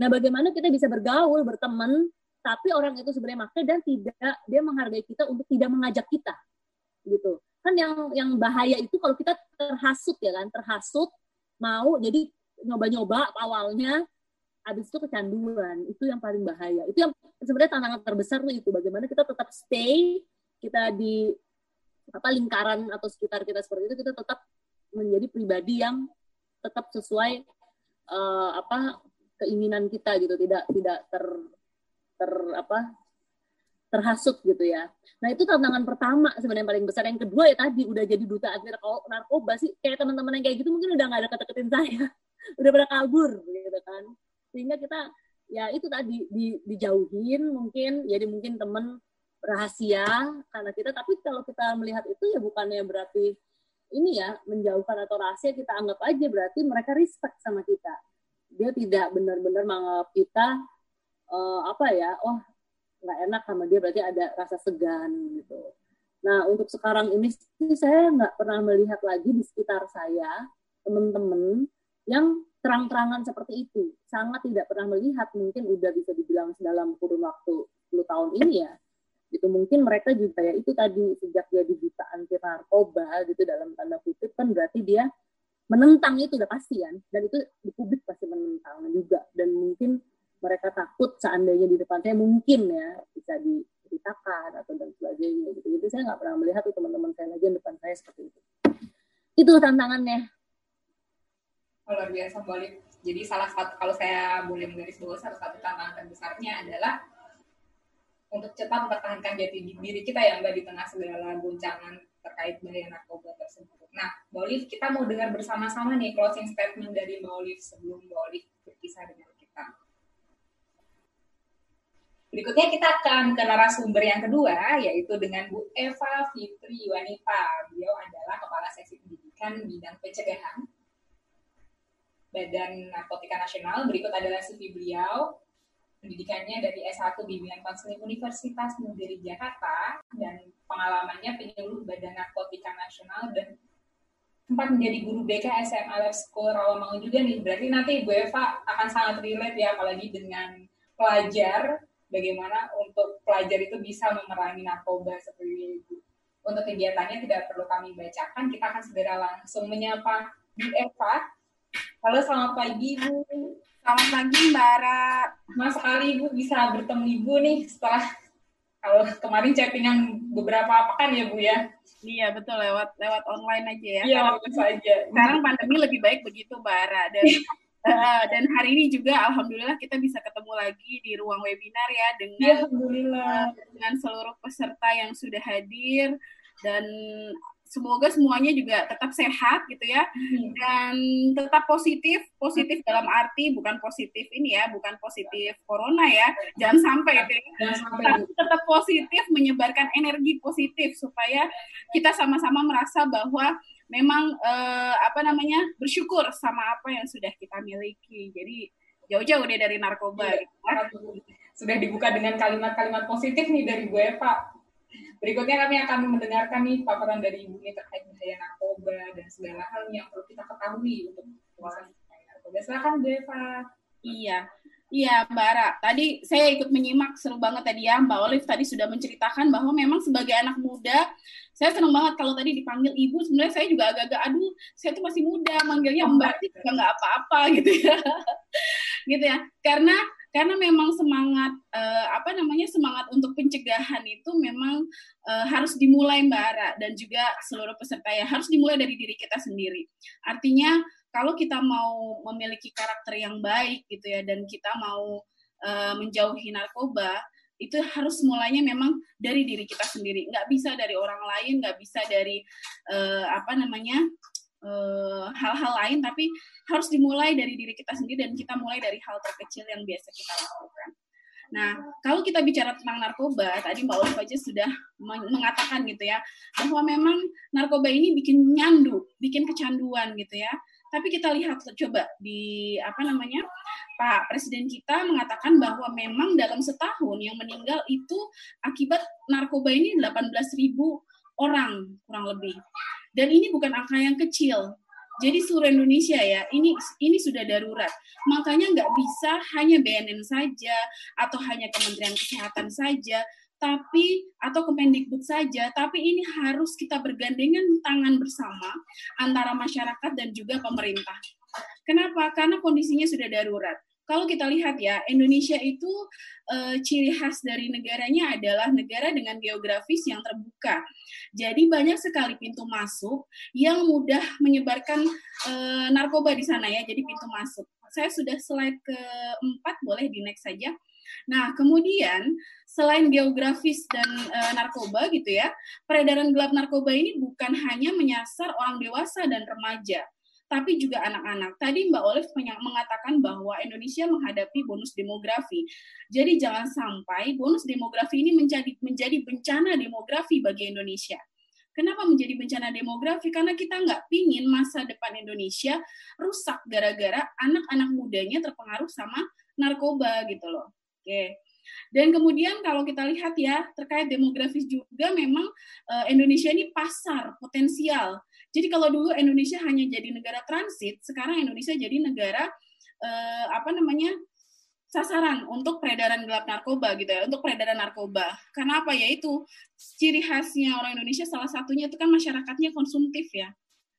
Nah, bagaimana kita bisa bergaul, berteman tapi orang itu sebenarnya makna dan tidak dia menghargai kita untuk tidak mengajak kita gitu kan yang yang bahaya itu kalau kita terhasut ya kan terhasut mau jadi nyoba-nyoba awalnya habis itu kecanduan itu yang paling bahaya itu yang sebenarnya tantangan terbesar tuh itu bagaimana kita tetap stay kita di apa lingkaran atau sekitar kita seperti itu kita tetap menjadi pribadi yang tetap sesuai uh, apa keinginan kita gitu tidak tidak ter ter apa terhasut gitu ya. Nah itu tantangan pertama sebenarnya paling besar. Yang kedua ya tadi udah jadi duta anti narkoba sih kayak teman-teman yang kayak gitu mungkin udah nggak ada kata-katain saya, udah pada kabur gitu kan. Sehingga kita ya itu tadi di, dijauhin mungkin jadi mungkin temen rahasia karena kita. Tapi kalau kita melihat itu ya bukannya berarti ini ya menjauhkan atau rahasia kita anggap aja berarti mereka respect sama kita. Dia tidak benar-benar menganggap kita uh, apa ya oh nggak enak sama dia berarti ada rasa segan gitu. Nah untuk sekarang ini sih saya nggak pernah melihat lagi di sekitar saya teman-teman yang terang-terangan seperti itu sangat tidak pernah melihat mungkin udah bisa dibilang dalam kurun waktu 10 tahun ini ya itu mungkin mereka juga ya itu tadi sejak dia dibuta anti narkoba gitu dalam tanda kutip kan berarti dia menentang itu udah pasti kan dan itu di publik pasti menentang juga dan mungkin mereka takut seandainya di depan saya mungkin ya bisa diceritakan atau dan sebagainya gitu. Jadi saya nggak pernah melihat tuh teman-teman saya lagi di depan saya seperti itu. Itu tantangannya. Luar biasa boleh. Jadi salah satu kalau saya boleh menggaris bawah salah satu tantangan terbesarnya adalah untuk cepat mempertahankan jati diri kita yang mbak di tengah segala goncangan terkait bahaya narkoba tersebut. Nah, Mbak Olive, kita mau dengar bersama-sama nih closing statement dari Mbak Olive sebelum Mbak Olive berpisah dengan kita. Berikutnya kita akan ke narasumber yang kedua, yaitu dengan Bu Eva Fitri Wanita. Beliau adalah Kepala Seksi Pendidikan Bidang Pencegahan Badan Narkotika Nasional. Berikut adalah CV beliau. Pendidikannya dari S1 Bimbingan Konseling Universitas Negeri Jakarta dan pengalamannya penyuluh Badan Narkotika Nasional dan sempat menjadi guru BK SMA Lab School Rawamangun juga nih. Berarti nanti Bu Eva akan sangat relate ya, apalagi dengan pelajar bagaimana untuk pelajar itu bisa memerangi narkoba seperti itu. Untuk kegiatannya tidak perlu kami bacakan, kita akan segera langsung menyapa Bu Eva. Halo, selamat pagi Bu. Selamat pagi Mbak Ra. Mas sekali Ibu bisa bertemu Ibu nih setelah kalau kemarin chatting yang beberapa pekan ya Bu ya. Iya betul lewat lewat online aja ya. Iya saja. Sekarang pandemi lebih baik begitu Mbak Ara dan Uh, dan hari ini juga alhamdulillah kita bisa ketemu lagi di ruang webinar ya dengan uh, dengan seluruh peserta yang sudah hadir dan semoga semuanya juga tetap sehat gitu ya hmm. dan tetap positif positif dalam arti bukan positif ini ya bukan positif corona ya jangan sampai itu ya. Tapi tetap positif menyebarkan energi positif supaya kita sama-sama merasa bahwa memang uh, apa namanya bersyukur sama apa yang sudah kita miliki. Jadi jauh-jauh deh dari narkoba. Iya, gitu. Sudah dibuka dengan kalimat-kalimat positif nih dari Bu Eva. Berikutnya kami akan mendengarkan nih paparan dari Ibu ini terkait bahaya narkoba dan segala hal yang perlu kita ketahui untuk menguasai narkoba. Silakan Bu Eva. Iya. Iya, Mbak Ara. Tadi saya ikut menyimak seru banget tadi ya. Mbak Olive tadi sudah menceritakan bahwa memang sebagai anak muda, saya senang banget kalau tadi dipanggil ibu. Sebenarnya saya juga agak-agak, aduh, saya tuh masih muda, manggilnya Mbak juga nggak apa-apa gitu ya. gitu ya. Karena karena memang semangat uh, apa namanya semangat untuk pencegahan itu memang uh, harus dimulai Mbak Ara dan juga seluruh peserta ya harus dimulai dari diri kita sendiri. Artinya kalau kita mau memiliki karakter yang baik gitu ya dan kita mau uh, menjauhi narkoba itu harus mulainya memang dari diri kita sendiri nggak bisa dari orang lain nggak bisa dari uh, apa namanya hal-hal uh, lain tapi harus dimulai dari diri kita sendiri dan kita mulai dari hal terkecil yang biasa kita lakukan. Nah, kalau kita bicara tentang narkoba, tadi Mbak Olive aja sudah mengatakan gitu ya, bahwa memang narkoba ini bikin nyandu, bikin kecanduan gitu ya. Tapi kita lihat coba di apa namanya Pak Presiden kita mengatakan bahwa memang dalam setahun yang meninggal itu akibat narkoba ini 18.000 orang kurang lebih. Dan ini bukan angka yang kecil. Jadi seluruh Indonesia ya, ini ini sudah darurat. Makanya nggak bisa hanya BNN saja atau hanya Kementerian Kesehatan saja, tapi atau Kemendikbud saja, tapi ini harus kita bergandengan tangan bersama antara masyarakat dan juga pemerintah. Kenapa? Karena kondisinya sudah darurat. Kalau kita lihat ya, Indonesia itu e, ciri khas dari negaranya adalah negara dengan geografis yang terbuka. Jadi banyak sekali pintu masuk yang mudah menyebarkan e, narkoba di sana ya. Jadi pintu masuk. Saya sudah slide keempat, boleh di next saja. Nah, kemudian selain geografis dan e, narkoba gitu ya, peredaran gelap narkoba ini bukan hanya menyasar orang dewasa dan remaja, tapi juga anak-anak. Tadi Mbak Olive mengatakan bahwa Indonesia menghadapi bonus demografi. Jadi jangan sampai bonus demografi ini menjadi menjadi bencana demografi bagi Indonesia. Kenapa menjadi bencana demografi? Karena kita nggak pingin masa depan Indonesia rusak gara-gara anak-anak mudanya terpengaruh sama narkoba gitu loh. Oke. Dan kemudian kalau kita lihat ya terkait demografis juga memang uh, Indonesia ini pasar potensial. Jadi kalau dulu Indonesia hanya jadi negara transit, sekarang Indonesia jadi negara uh, apa namanya sasaran untuk peredaran gelap narkoba gitu ya, untuk peredaran narkoba. Karena apa ya itu ciri khasnya orang Indonesia salah satunya itu kan masyarakatnya konsumtif ya.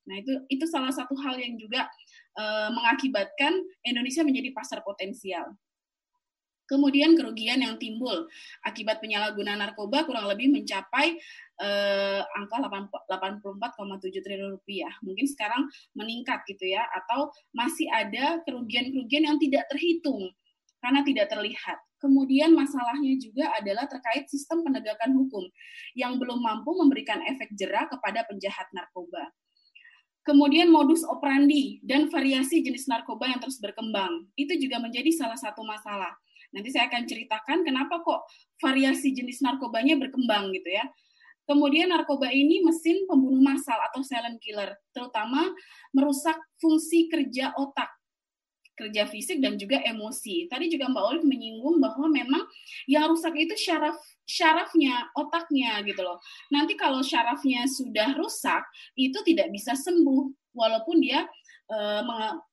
Nah itu itu salah satu hal yang juga uh, mengakibatkan Indonesia menjadi pasar potensial. Kemudian kerugian yang timbul akibat penyalahgunaan narkoba kurang lebih mencapai eh, angka 84,7 triliun rupiah. Mungkin sekarang meningkat gitu ya, atau masih ada kerugian-kerugian yang tidak terhitung karena tidak terlihat. Kemudian masalahnya juga adalah terkait sistem penegakan hukum yang belum mampu memberikan efek jerah kepada penjahat narkoba. Kemudian modus operandi dan variasi jenis narkoba yang terus berkembang. Itu juga menjadi salah satu masalah Nanti saya akan ceritakan kenapa kok variasi jenis narkobanya berkembang gitu ya. Kemudian narkoba ini mesin pembunuh massal atau silent killer, terutama merusak fungsi kerja otak, kerja fisik dan juga emosi. Tadi juga Mbak Olive menyinggung bahwa memang yang rusak itu syaraf syarafnya, otaknya gitu loh. Nanti kalau syarafnya sudah rusak, itu tidak bisa sembuh walaupun dia e,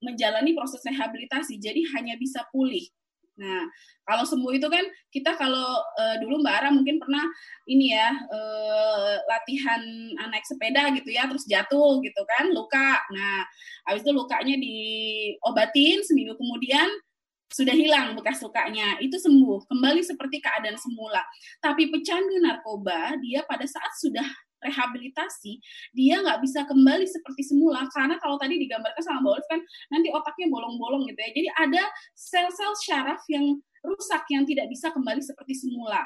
menjalani proses rehabilitasi. Jadi hanya bisa pulih. Nah, kalau sembuh itu kan kita kalau uh, dulu Mbak Ara mungkin pernah ini ya uh, latihan naik sepeda gitu ya, terus jatuh gitu kan, luka. Nah, habis itu lukanya diobatin seminggu kemudian sudah hilang bekas lukanya, itu sembuh, kembali seperti keadaan semula. Tapi pecandu narkoba, dia pada saat sudah rehabilitasi, dia nggak bisa kembali seperti semula karena kalau tadi digambarkan sama Mbak Olive kan nanti otaknya bolong-bolong gitu ya. Jadi ada sel-sel syaraf yang rusak yang tidak bisa kembali seperti semula.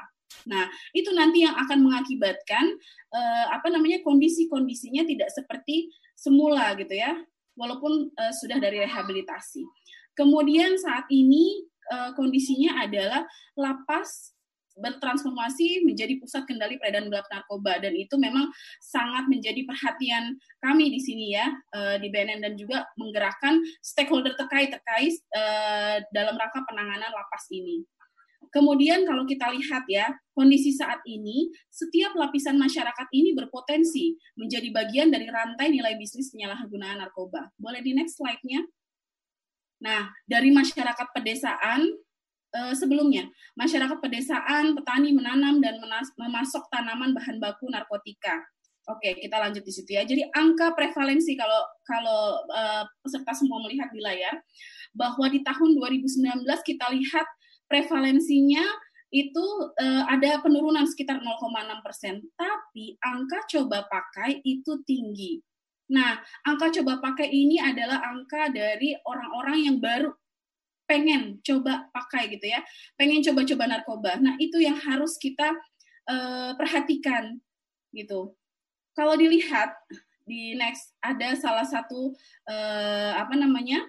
Nah, itu nanti yang akan mengakibatkan uh, apa namanya kondisi-kondisinya tidak seperti semula gitu ya, walaupun uh, sudah dari rehabilitasi. Kemudian saat ini uh, kondisinya adalah lapas bertransformasi menjadi pusat kendali peredaran gelap narkoba dan itu memang sangat menjadi perhatian kami di sini ya uh, di BNN dan juga menggerakkan stakeholder terkait terkait uh, dalam rangka penanganan lapas ini. Kemudian kalau kita lihat ya, kondisi saat ini, setiap lapisan masyarakat ini berpotensi menjadi bagian dari rantai nilai bisnis penyalahgunaan narkoba. Boleh di next slide-nya? Nah, dari masyarakat pedesaan Eh, sebelumnya, masyarakat pedesaan, petani menanam dan memasok tanaman bahan baku narkotika. Oke, kita lanjut di situ ya. Jadi angka prevalensi kalau kalau uh, peserta semua melihat di layar bahwa di tahun 2019 kita lihat prevalensinya itu uh, ada penurunan sekitar 0,6 persen, tapi angka coba pakai itu tinggi. Nah, angka coba pakai ini adalah angka dari orang-orang yang baru pengen coba pakai gitu ya, pengen coba-coba narkoba. Nah, itu yang harus kita uh, perhatikan gitu. Kalau dilihat di next ada salah satu uh, apa namanya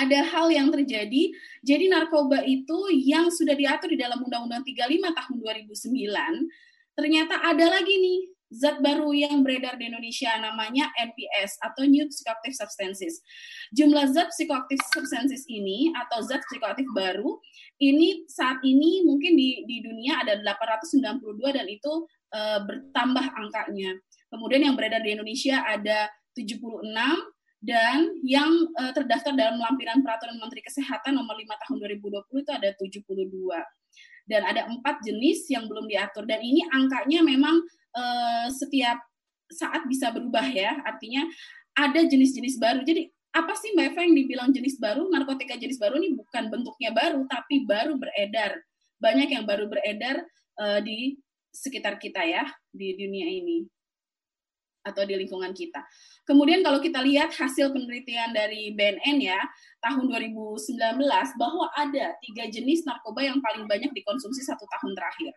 ada hal yang terjadi. Jadi narkoba itu yang sudah diatur di dalam Undang-Undang 35 tahun 2009, ternyata ada lagi nih zat baru yang beredar di Indonesia namanya NPS atau New Psychoactive Substances. Jumlah zat psychoactive substances ini atau zat psikoaktif baru ini saat ini mungkin di di dunia ada 892 dan itu uh, bertambah angkanya. Kemudian yang beredar di Indonesia ada 76 dan yang uh, terdaftar dalam lampiran peraturan Menteri Kesehatan nomor 5 tahun 2020 itu ada 72 dan ada empat jenis yang belum diatur dan ini angkanya memang uh, setiap saat bisa berubah ya. Artinya ada jenis-jenis baru. Jadi apa sih Mbak Eva yang dibilang jenis baru? Narkotika jenis baru ini bukan bentuknya baru tapi baru beredar. Banyak yang baru beredar uh, di sekitar kita ya di dunia ini. Atau di lingkungan kita. Kemudian kalau kita lihat hasil penelitian dari BNN ya tahun 2019 bahwa ada tiga jenis narkoba yang paling banyak dikonsumsi satu tahun terakhir.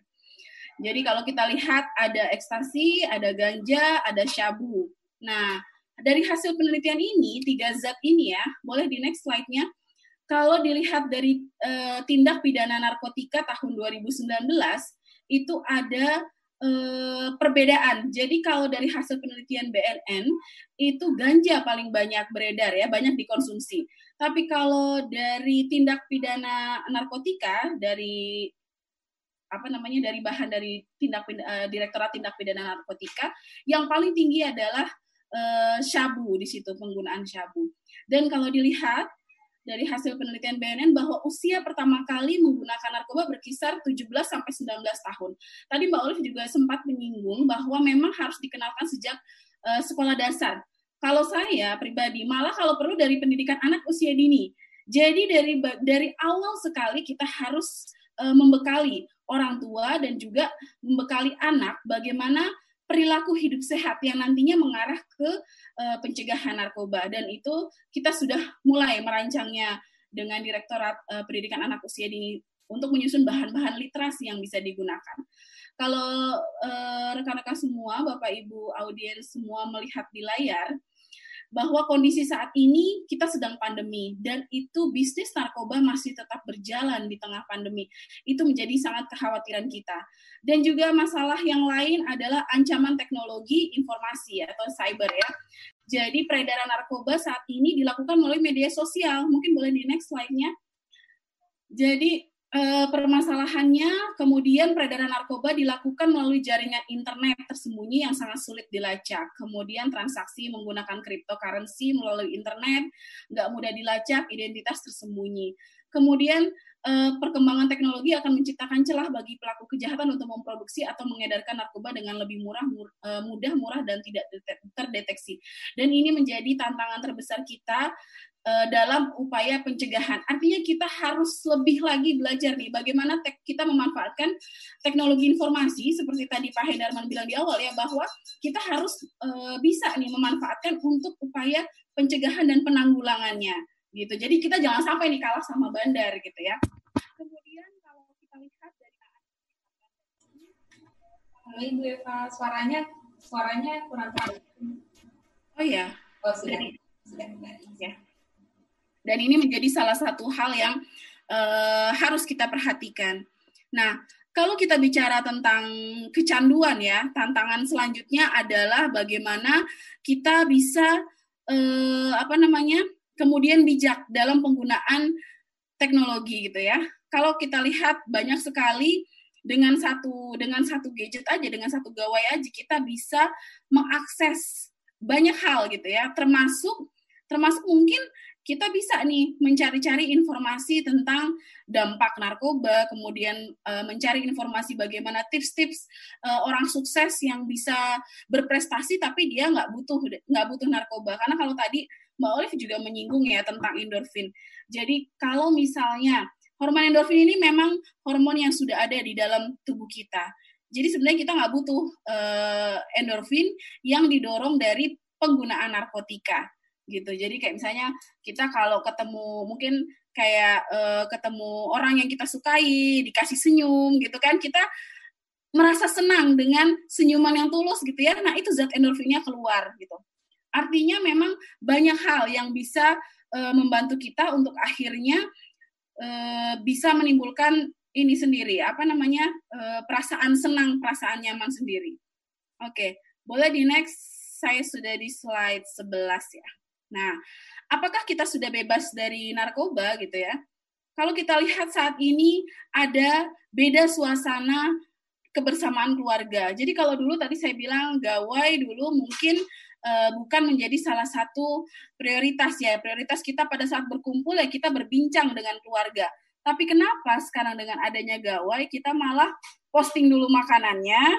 Jadi kalau kita lihat ada ekstasi, ada ganja, ada syabu. Nah dari hasil penelitian ini tiga zat ini ya boleh di next slide-nya. Kalau dilihat dari uh, tindak pidana narkotika tahun 2019 itu ada Eh, perbedaan. Jadi kalau dari hasil penelitian BNN itu ganja paling banyak beredar ya, banyak dikonsumsi. Tapi kalau dari tindak pidana narkotika dari apa namanya dari bahan dari tindak uh, direktorat tindak pidana narkotika yang paling tinggi adalah uh, syabu di situ penggunaan syabu. Dan kalau dilihat dari hasil penelitian BNN bahwa usia pertama kali menggunakan narkoba berkisar 17 sampai 19 tahun. Tadi Mbak Olive juga sempat menyinggung bahwa memang harus dikenalkan sejak uh, sekolah dasar. Kalau saya pribadi malah kalau perlu dari pendidikan anak usia dini. Jadi dari dari awal sekali kita harus uh, membekali orang tua dan juga membekali anak bagaimana perilaku hidup sehat yang nantinya mengarah ke uh, pencegahan narkoba dan itu kita sudah mulai merancangnya dengan Direktorat uh, Pendidikan Anak Usia Dini untuk menyusun bahan-bahan literasi yang bisa digunakan. Kalau uh, rekan-rekan semua, Bapak Ibu audiens semua melihat di layar, bahwa kondisi saat ini kita sedang pandemi dan itu bisnis narkoba masih tetap berjalan di tengah pandemi. Itu menjadi sangat kekhawatiran kita. Dan juga masalah yang lain adalah ancaman teknologi informasi atau cyber ya. Jadi peredaran narkoba saat ini dilakukan melalui media sosial. Mungkin boleh di next slide-nya. Jadi uh, permasalahannya kemudian peredaran narkoba dilakukan melalui jaringan internet tersembunyi yang sangat sulit dilacak. Kemudian transaksi menggunakan cryptocurrency melalui internet nggak mudah dilacak, identitas tersembunyi. Kemudian uh, perkembangan teknologi akan menciptakan celah bagi pelaku kejahatan untuk memproduksi atau mengedarkan narkoba dengan lebih murah, mur, uh, mudah, murah dan tidak terdeteksi. Dan ini menjadi tantangan terbesar kita uh, dalam upaya pencegahan. Artinya kita harus lebih lagi belajar nih bagaimana tek kita memanfaatkan teknologi informasi seperti tadi Pak Hendarman bilang di awal ya bahwa kita harus uh, bisa nih memanfaatkan untuk upaya pencegahan dan penanggulangannya gitu. Jadi kita jangan sampai nih kalah sama bandar gitu ya. Kemudian kalau kita lihat dari Halo Ibu Eva, suaranya suaranya kurang terdengar. Oh ya. Oh sudah. Sudah. Ya. Dan ini menjadi salah satu hal yang uh, harus kita perhatikan. Nah, kalau kita bicara tentang kecanduan ya, tantangan selanjutnya adalah bagaimana kita bisa uh, apa namanya? kemudian bijak dalam penggunaan teknologi gitu ya. Kalau kita lihat banyak sekali dengan satu dengan satu gadget aja dengan satu gawai aja kita bisa mengakses banyak hal gitu ya termasuk termasuk mungkin kita bisa nih mencari-cari informasi tentang dampak narkoba, kemudian uh, mencari informasi bagaimana tips-tips uh, orang sukses yang bisa berprestasi tapi dia nggak butuh nggak butuh narkoba. Karena kalau tadi Mbak Olive juga menyinggung ya tentang endorfin. Jadi kalau misalnya Hormon endorfin ini memang hormon yang sudah ada di dalam tubuh kita. Jadi sebenarnya kita nggak butuh uh, endorfin yang didorong dari penggunaan narkotika gitu. Jadi kayak misalnya kita kalau ketemu mungkin kayak uh, ketemu orang yang kita sukai, dikasih senyum gitu kan, kita merasa senang dengan senyuman yang tulus gitu ya. Nah, itu zat endorfinnya keluar gitu. Artinya memang banyak hal yang bisa uh, membantu kita untuk akhirnya uh, bisa menimbulkan ini sendiri, apa namanya? Uh, perasaan senang, perasaan nyaman sendiri. Oke, okay. boleh di next saya sudah di slide 11 ya. Nah, apakah kita sudah bebas dari narkoba gitu ya? Kalau kita lihat saat ini ada beda suasana kebersamaan keluarga. Jadi kalau dulu tadi saya bilang gawai dulu mungkin uh, bukan menjadi salah satu prioritas ya. Prioritas kita pada saat berkumpul ya kita berbincang dengan keluarga. Tapi kenapa sekarang dengan adanya gawai kita malah posting dulu makanannya,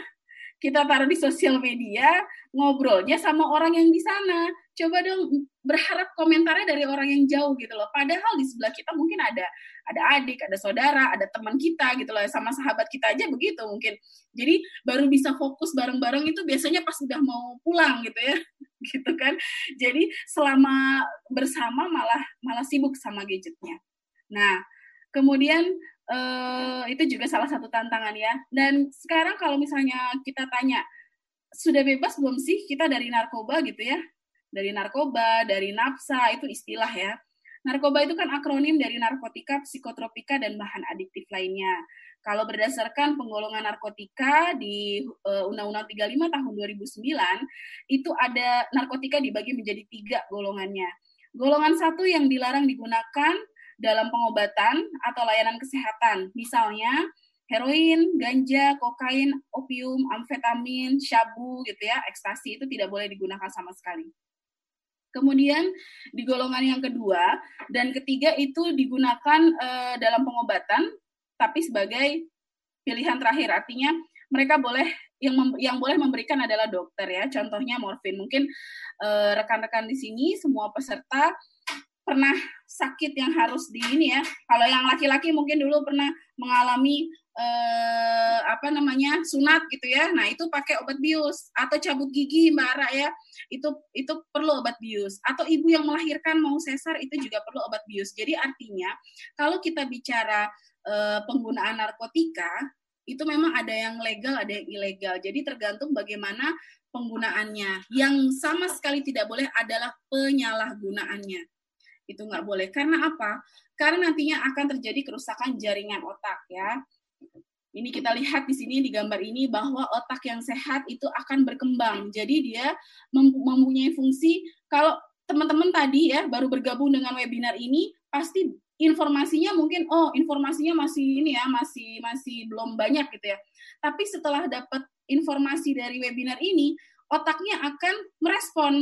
kita taruh di sosial media, ngobrolnya sama orang yang di sana. Coba dong berharap komentarnya dari orang yang jauh gitu loh. Padahal di sebelah kita mungkin ada ada adik, ada saudara, ada teman kita gitu loh. Sama sahabat kita aja begitu mungkin. Jadi baru bisa fokus bareng-bareng itu biasanya pas udah mau pulang gitu ya. gitu kan. Jadi selama bersama malah malah sibuk sama gadgetnya. Nah, kemudian uh, itu juga salah satu tantangan ya. Dan sekarang kalau misalnya kita tanya, sudah bebas belum sih kita dari narkoba gitu ya? Dari narkoba, dari nafsa, itu istilah ya. Narkoba itu kan akronim dari narkotika, psikotropika, dan bahan adiktif lainnya. Kalau berdasarkan penggolongan narkotika di uh, Undang-Undang 35 tahun 2009, itu ada narkotika dibagi menjadi tiga golongannya. Golongan satu yang dilarang digunakan dalam pengobatan atau layanan kesehatan. Misalnya heroin, ganja, kokain, opium, amfetamin, syabu gitu ya, ekstasi itu tidak boleh digunakan sama sekali. Kemudian di golongan yang kedua dan ketiga itu digunakan e, dalam pengobatan tapi sebagai pilihan terakhir. Artinya mereka boleh yang mem, yang boleh memberikan adalah dokter ya. Contohnya morfin. Mungkin eh, rekan-rekan di sini semua peserta pernah sakit yang harus di ini ya. Kalau yang laki-laki mungkin dulu pernah mengalami eh, apa namanya sunat gitu ya. Nah itu pakai obat bius atau cabut gigi Mbak Ara ya. Itu itu perlu obat bius. Atau ibu yang melahirkan mau sesar itu juga perlu obat bius. Jadi artinya kalau kita bicara eh, penggunaan narkotika itu memang ada yang legal ada yang ilegal. Jadi tergantung bagaimana penggunaannya. Yang sama sekali tidak boleh adalah penyalahgunaannya itu nggak boleh. Karena apa? Karena nantinya akan terjadi kerusakan jaringan otak ya. Ini kita lihat di sini di gambar ini bahwa otak yang sehat itu akan berkembang. Jadi dia mempunyai fungsi kalau teman-teman tadi ya baru bergabung dengan webinar ini pasti informasinya mungkin oh informasinya masih ini ya masih masih belum banyak gitu ya. Tapi setelah dapat informasi dari webinar ini otaknya akan merespon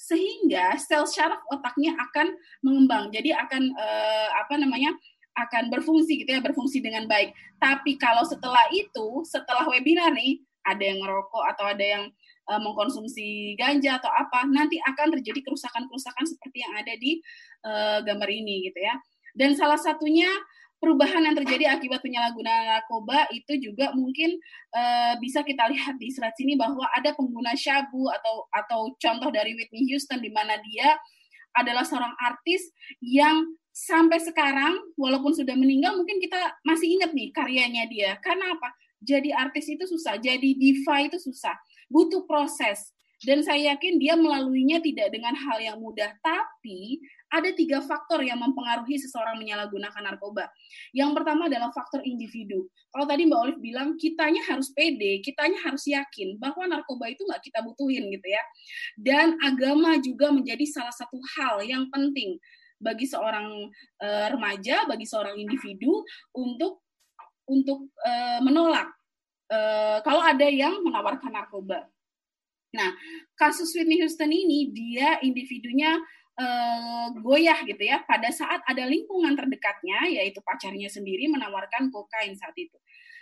sehingga sel syaraf otaknya akan mengembang. Jadi akan uh, apa namanya? akan berfungsi gitu ya, berfungsi dengan baik. Tapi kalau setelah itu, setelah webinar nih, ada yang ngerokok atau ada yang uh, mengkonsumsi ganja atau apa, nanti akan terjadi kerusakan-kerusakan seperti yang ada di uh, gambar ini gitu ya. Dan salah satunya perubahan yang terjadi akibat penyalahgunaan narkoba itu juga mungkin uh, bisa kita lihat di slide sini bahwa ada pengguna syabu atau atau contoh dari Whitney Houston di mana dia adalah seorang artis yang sampai sekarang walaupun sudah meninggal mungkin kita masih ingat nih karyanya dia. Karena apa? Jadi artis itu susah jadi diva itu susah butuh proses. Dan saya yakin dia melaluinya tidak dengan hal yang mudah tapi ada tiga faktor yang mempengaruhi seseorang menyalahgunakan narkoba. Yang pertama adalah faktor individu. Kalau tadi Mbak Olive bilang, kitanya harus pede, kitanya harus yakin bahwa narkoba itu nggak kita butuhin gitu ya. Dan agama juga menjadi salah satu hal yang penting bagi seorang uh, remaja, bagi seorang individu untuk untuk uh, menolak uh, kalau ada yang menawarkan narkoba. Nah, kasus Whitney Houston ini dia individunya uh, goyah gitu ya pada saat ada lingkungan terdekatnya yaitu pacarnya sendiri menawarkan kokain saat itu.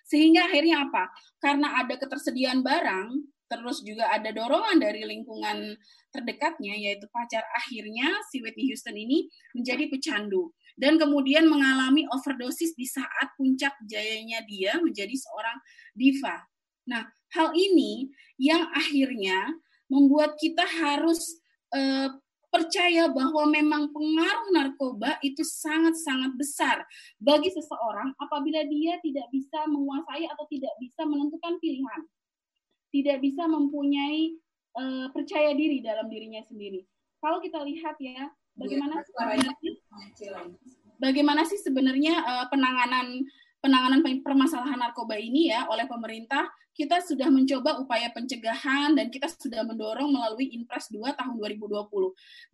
Sehingga akhirnya apa? Karena ada ketersediaan barang, terus juga ada dorongan dari lingkungan terdekatnya yaitu pacar akhirnya si Whitney Houston ini menjadi pecandu dan kemudian mengalami overdosis di saat puncak jayanya dia menjadi seorang diva. Nah, hal ini yang akhirnya membuat kita harus uh, percaya bahwa memang pengaruh narkoba itu sangat-sangat besar bagi seseorang apabila dia tidak bisa menguasai atau tidak bisa menentukan pilihan tidak bisa mempunyai uh, percaya diri dalam dirinya sendiri. Kalau kita lihat ya, bagaimana bagaimana sih sebenarnya uh, penanganan penanganan permasalahan narkoba ini ya oleh pemerintah kita sudah mencoba upaya pencegahan dan kita sudah mendorong melalui Impres 2 tahun 2020.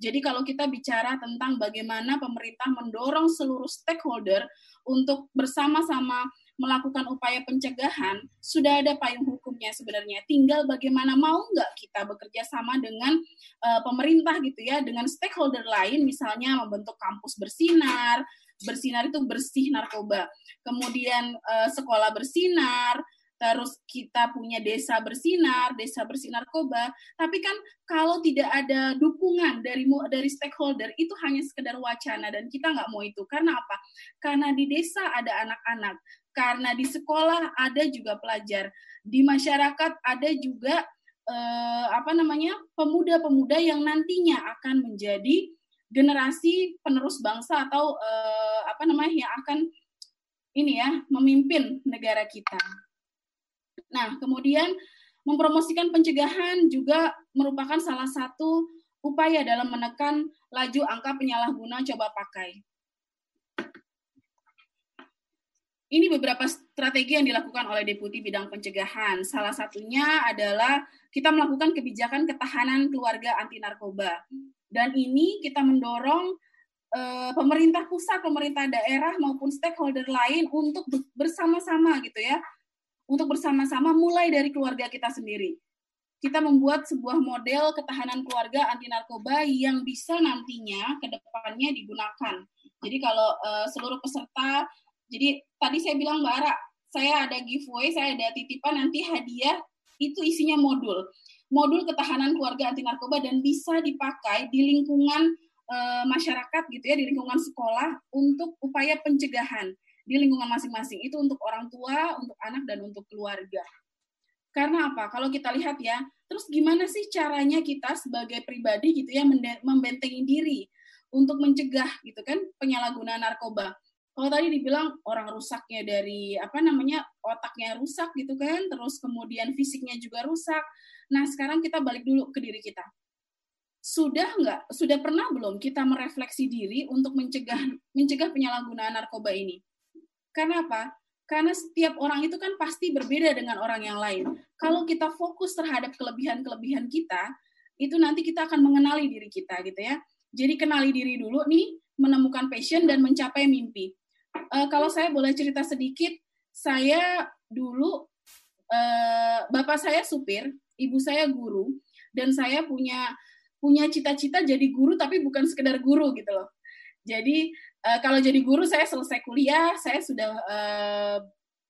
Jadi kalau kita bicara tentang bagaimana pemerintah mendorong seluruh stakeholder untuk bersama-sama melakukan upaya pencegahan, sudah ada payung hukumnya sebenarnya. Tinggal bagaimana mau nggak kita bekerja sama dengan uh, pemerintah gitu ya, dengan stakeholder lain, misalnya membentuk kampus bersinar, bersinar itu bersih narkoba, kemudian uh, sekolah bersinar, terus kita punya desa bersinar, desa bersih narkoba, tapi kan kalau tidak ada dukungan dari dari stakeholder itu hanya sekedar wacana dan kita nggak mau itu. Karena apa? Karena di desa ada anak-anak, karena di sekolah ada juga pelajar, di masyarakat ada juga eh, apa namanya pemuda-pemuda yang nantinya akan menjadi generasi penerus bangsa atau eh, apa namanya yang akan ini ya memimpin negara kita. Nah, kemudian mempromosikan pencegahan juga merupakan salah satu upaya dalam menekan laju angka penyalahguna coba pakai. Ini beberapa strategi yang dilakukan oleh Deputi Bidang Pencegahan. Salah satunya adalah kita melakukan kebijakan ketahanan keluarga anti narkoba. Dan ini kita mendorong uh, pemerintah pusat, pemerintah daerah maupun stakeholder lain untuk bersama-sama gitu ya. Untuk bersama-sama mulai dari keluarga kita sendiri. Kita membuat sebuah model ketahanan keluarga anti narkoba yang bisa nantinya ke depannya digunakan. Jadi kalau uh, seluruh peserta jadi tadi saya bilang Mbak Ara, saya ada giveaway, saya ada titipan nanti hadiah itu isinya modul. Modul ketahanan keluarga anti narkoba dan bisa dipakai di lingkungan e, masyarakat gitu ya, di lingkungan sekolah untuk upaya pencegahan di lingkungan masing-masing. Itu untuk orang tua, untuk anak dan untuk keluarga. Karena apa? Kalau kita lihat ya, terus gimana sih caranya kita sebagai pribadi gitu ya membentengi diri untuk mencegah gitu kan penyalahgunaan narkoba kalau tadi dibilang orang rusaknya dari apa namanya otaknya rusak gitu kan, terus kemudian fisiknya juga rusak. Nah sekarang kita balik dulu ke diri kita. Sudah nggak, sudah pernah belum kita merefleksi diri untuk mencegah mencegah penyalahgunaan narkoba ini? Karena apa? Karena setiap orang itu kan pasti berbeda dengan orang yang lain. Kalau kita fokus terhadap kelebihan-kelebihan kita, itu nanti kita akan mengenali diri kita gitu ya. Jadi kenali diri dulu nih, menemukan passion dan mencapai mimpi uh, kalau saya boleh cerita sedikit, saya dulu uh, bapak saya supir, ibu saya guru, dan saya punya punya cita-cita jadi guru tapi bukan sekedar guru gitu loh. Jadi uh, kalau jadi guru saya selesai kuliah, saya sudah uh,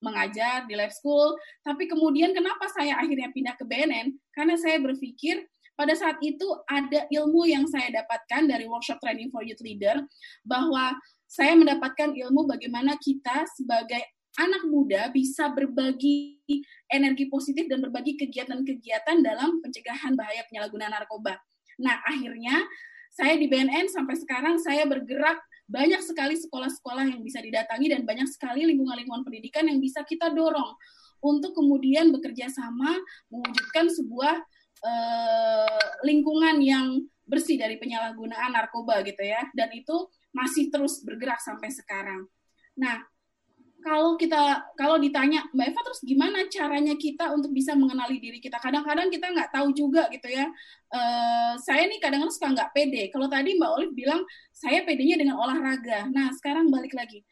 mengajar di lab school, tapi kemudian kenapa saya akhirnya pindah ke BNN? Karena saya berpikir pada saat itu ada ilmu yang saya dapatkan dari workshop training for youth leader bahwa saya mendapatkan ilmu bagaimana kita sebagai anak muda bisa berbagi energi positif dan berbagi kegiatan-kegiatan dalam pencegahan bahaya penyalahgunaan narkoba. Nah, akhirnya saya di BNN sampai sekarang saya bergerak banyak sekali sekolah-sekolah yang bisa didatangi dan banyak sekali lingkungan-lingkungan pendidikan yang bisa kita dorong untuk kemudian bekerja sama mewujudkan sebuah uh, lingkungan yang bersih dari penyalahgunaan narkoba gitu ya. Dan itu masih terus bergerak sampai sekarang. Nah, kalau kita kalau ditanya Mbak Eva terus gimana caranya kita untuk bisa mengenali diri kita? Kadang-kadang kita nggak tahu juga gitu ya. Uh, saya nih kadang-kadang suka nggak pede. Kalau tadi Mbak Olive bilang saya pedenya dengan olahraga. Nah sekarang balik lagi,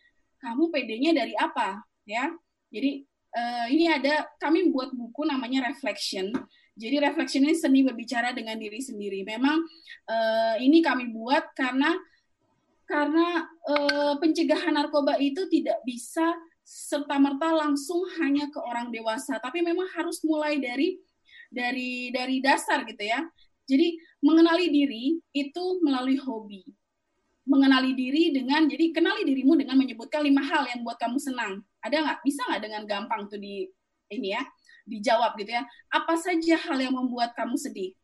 kamu pedenya dari apa? Ya, jadi uh, ini ada kami buat buku namanya Reflection. Jadi reflection ini seni berbicara dengan diri sendiri. Memang uh, ini kami buat karena karena e, pencegahan narkoba itu tidak bisa serta merta langsung hanya ke orang dewasa, tapi memang harus mulai dari dari dari dasar gitu ya. Jadi mengenali diri itu melalui hobi. Mengenali diri dengan jadi kenali dirimu dengan menyebutkan lima hal yang buat kamu senang. Ada nggak? Bisa nggak dengan gampang tuh di ini ya dijawab gitu ya. Apa saja hal yang membuat kamu sedih?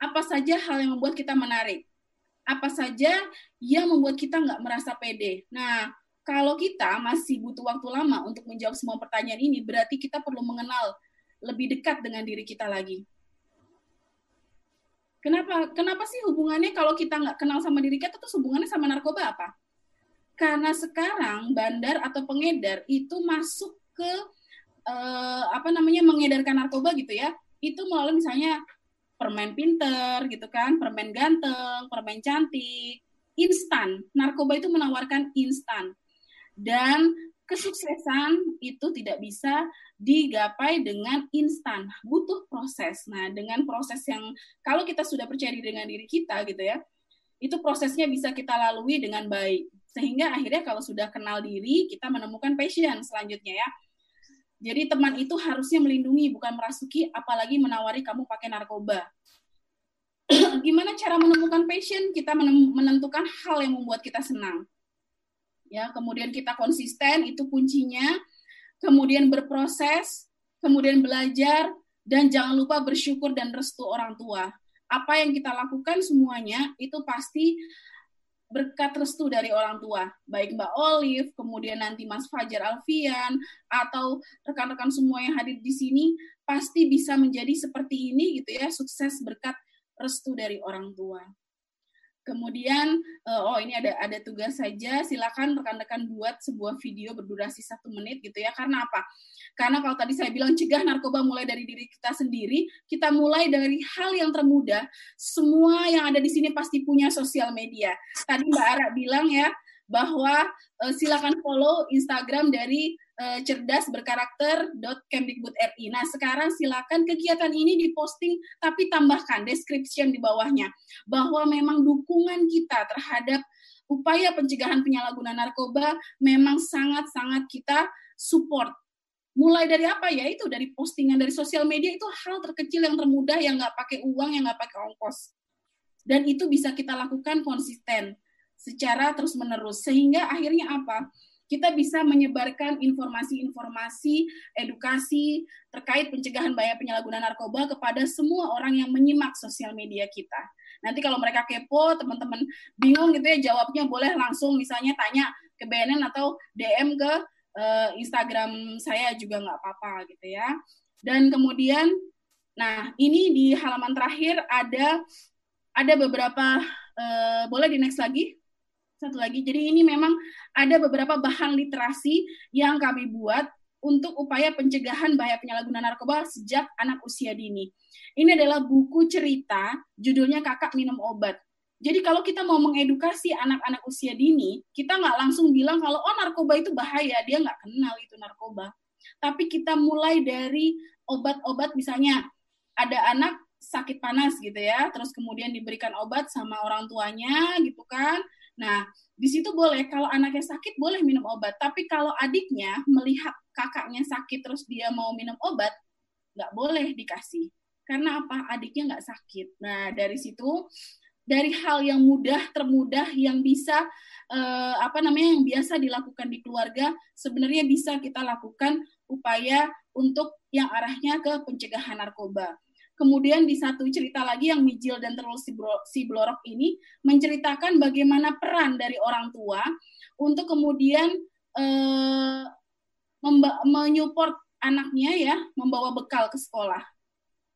Apa saja hal yang membuat kita menarik? Apa saja yang membuat kita nggak merasa pede? Nah, kalau kita masih butuh waktu lama untuk menjawab semua pertanyaan ini, berarti kita perlu mengenal lebih dekat dengan diri kita lagi. Kenapa? Kenapa sih hubungannya kalau kita nggak kenal sama diri kita terus hubungannya sama narkoba apa? Karena sekarang bandar atau pengedar itu masuk ke uh, apa namanya mengedarkan narkoba gitu ya, itu melalui misalnya permen pinter gitu kan, permen ganteng, permen cantik, instan. Narkoba itu menawarkan instan. Dan kesuksesan itu tidak bisa digapai dengan instan, butuh proses. Nah, dengan proses yang kalau kita sudah percaya dengan diri kita gitu ya, itu prosesnya bisa kita lalui dengan baik. Sehingga akhirnya kalau sudah kenal diri, kita menemukan passion selanjutnya ya. Jadi teman itu harusnya melindungi, bukan merasuki, apalagi menawari kamu pakai narkoba. Gimana cara menemukan passion? Kita menentukan hal yang membuat kita senang. Ya, kemudian kita konsisten, itu kuncinya kemudian berproses, kemudian belajar, dan jangan lupa bersyukur dan restu orang tua. Apa yang kita lakukan semuanya itu pasti berkat restu dari orang tua, baik Mbak Olive, kemudian nanti Mas Fajar Alfian, atau rekan-rekan semua yang hadir di sini, pasti bisa menjadi seperti ini gitu ya, sukses berkat restu dari orang tua. Kemudian, uh, oh ini ada ada tugas saja. Silakan rekan-rekan buat sebuah video berdurasi satu menit gitu ya. Karena apa? Karena kalau tadi saya bilang cegah narkoba mulai dari diri kita sendiri. Kita mulai dari hal yang termudah. Semua yang ada di sini pasti punya sosial media. Tadi Mbak Ara bilang ya bahwa uh, silakan follow Instagram dari uh, cerdas berkarakter. Nah, sekarang silakan kegiatan ini diposting tapi tambahkan description di bawahnya bahwa memang dukungan kita terhadap upaya pencegahan penyalahgunaan narkoba memang sangat-sangat kita support. Mulai dari apa ya itu dari postingan dari sosial media itu hal terkecil yang termudah yang nggak pakai uang yang nggak pakai ongkos dan itu bisa kita lakukan konsisten secara terus menerus sehingga akhirnya apa kita bisa menyebarkan informasi-informasi edukasi terkait pencegahan bahaya penyalahgunaan narkoba kepada semua orang yang menyimak sosial media kita. Nanti kalau mereka kepo, teman-teman bingung gitu ya jawabnya boleh langsung misalnya tanya ke BNN atau DM ke uh, Instagram saya juga nggak apa-apa gitu ya. Dan kemudian, nah ini di halaman terakhir ada ada beberapa uh, boleh di next lagi satu lagi. Jadi ini memang ada beberapa bahan literasi yang kami buat untuk upaya pencegahan bahaya penyalahgunaan narkoba sejak anak usia dini. Ini adalah buku cerita, judulnya Kakak Minum Obat. Jadi kalau kita mau mengedukasi anak-anak usia dini, kita nggak langsung bilang kalau oh narkoba itu bahaya, dia nggak kenal itu narkoba. Tapi kita mulai dari obat-obat misalnya ada anak sakit panas gitu ya, terus kemudian diberikan obat sama orang tuanya gitu kan, Nah, di situ boleh kalau anaknya sakit boleh minum obat, tapi kalau adiknya melihat kakaknya sakit terus dia mau minum obat, nggak boleh dikasih. Karena apa? Adiknya nggak sakit. Nah, dari situ dari hal yang mudah termudah yang bisa eh, apa namanya yang biasa dilakukan di keluarga sebenarnya bisa kita lakukan upaya untuk yang arahnya ke pencegahan narkoba. Kemudian di satu cerita lagi yang Mijil dan terus si Blorok ini menceritakan bagaimana peran dari orang tua untuk kemudian eh, menyupport anaknya ya membawa bekal ke sekolah.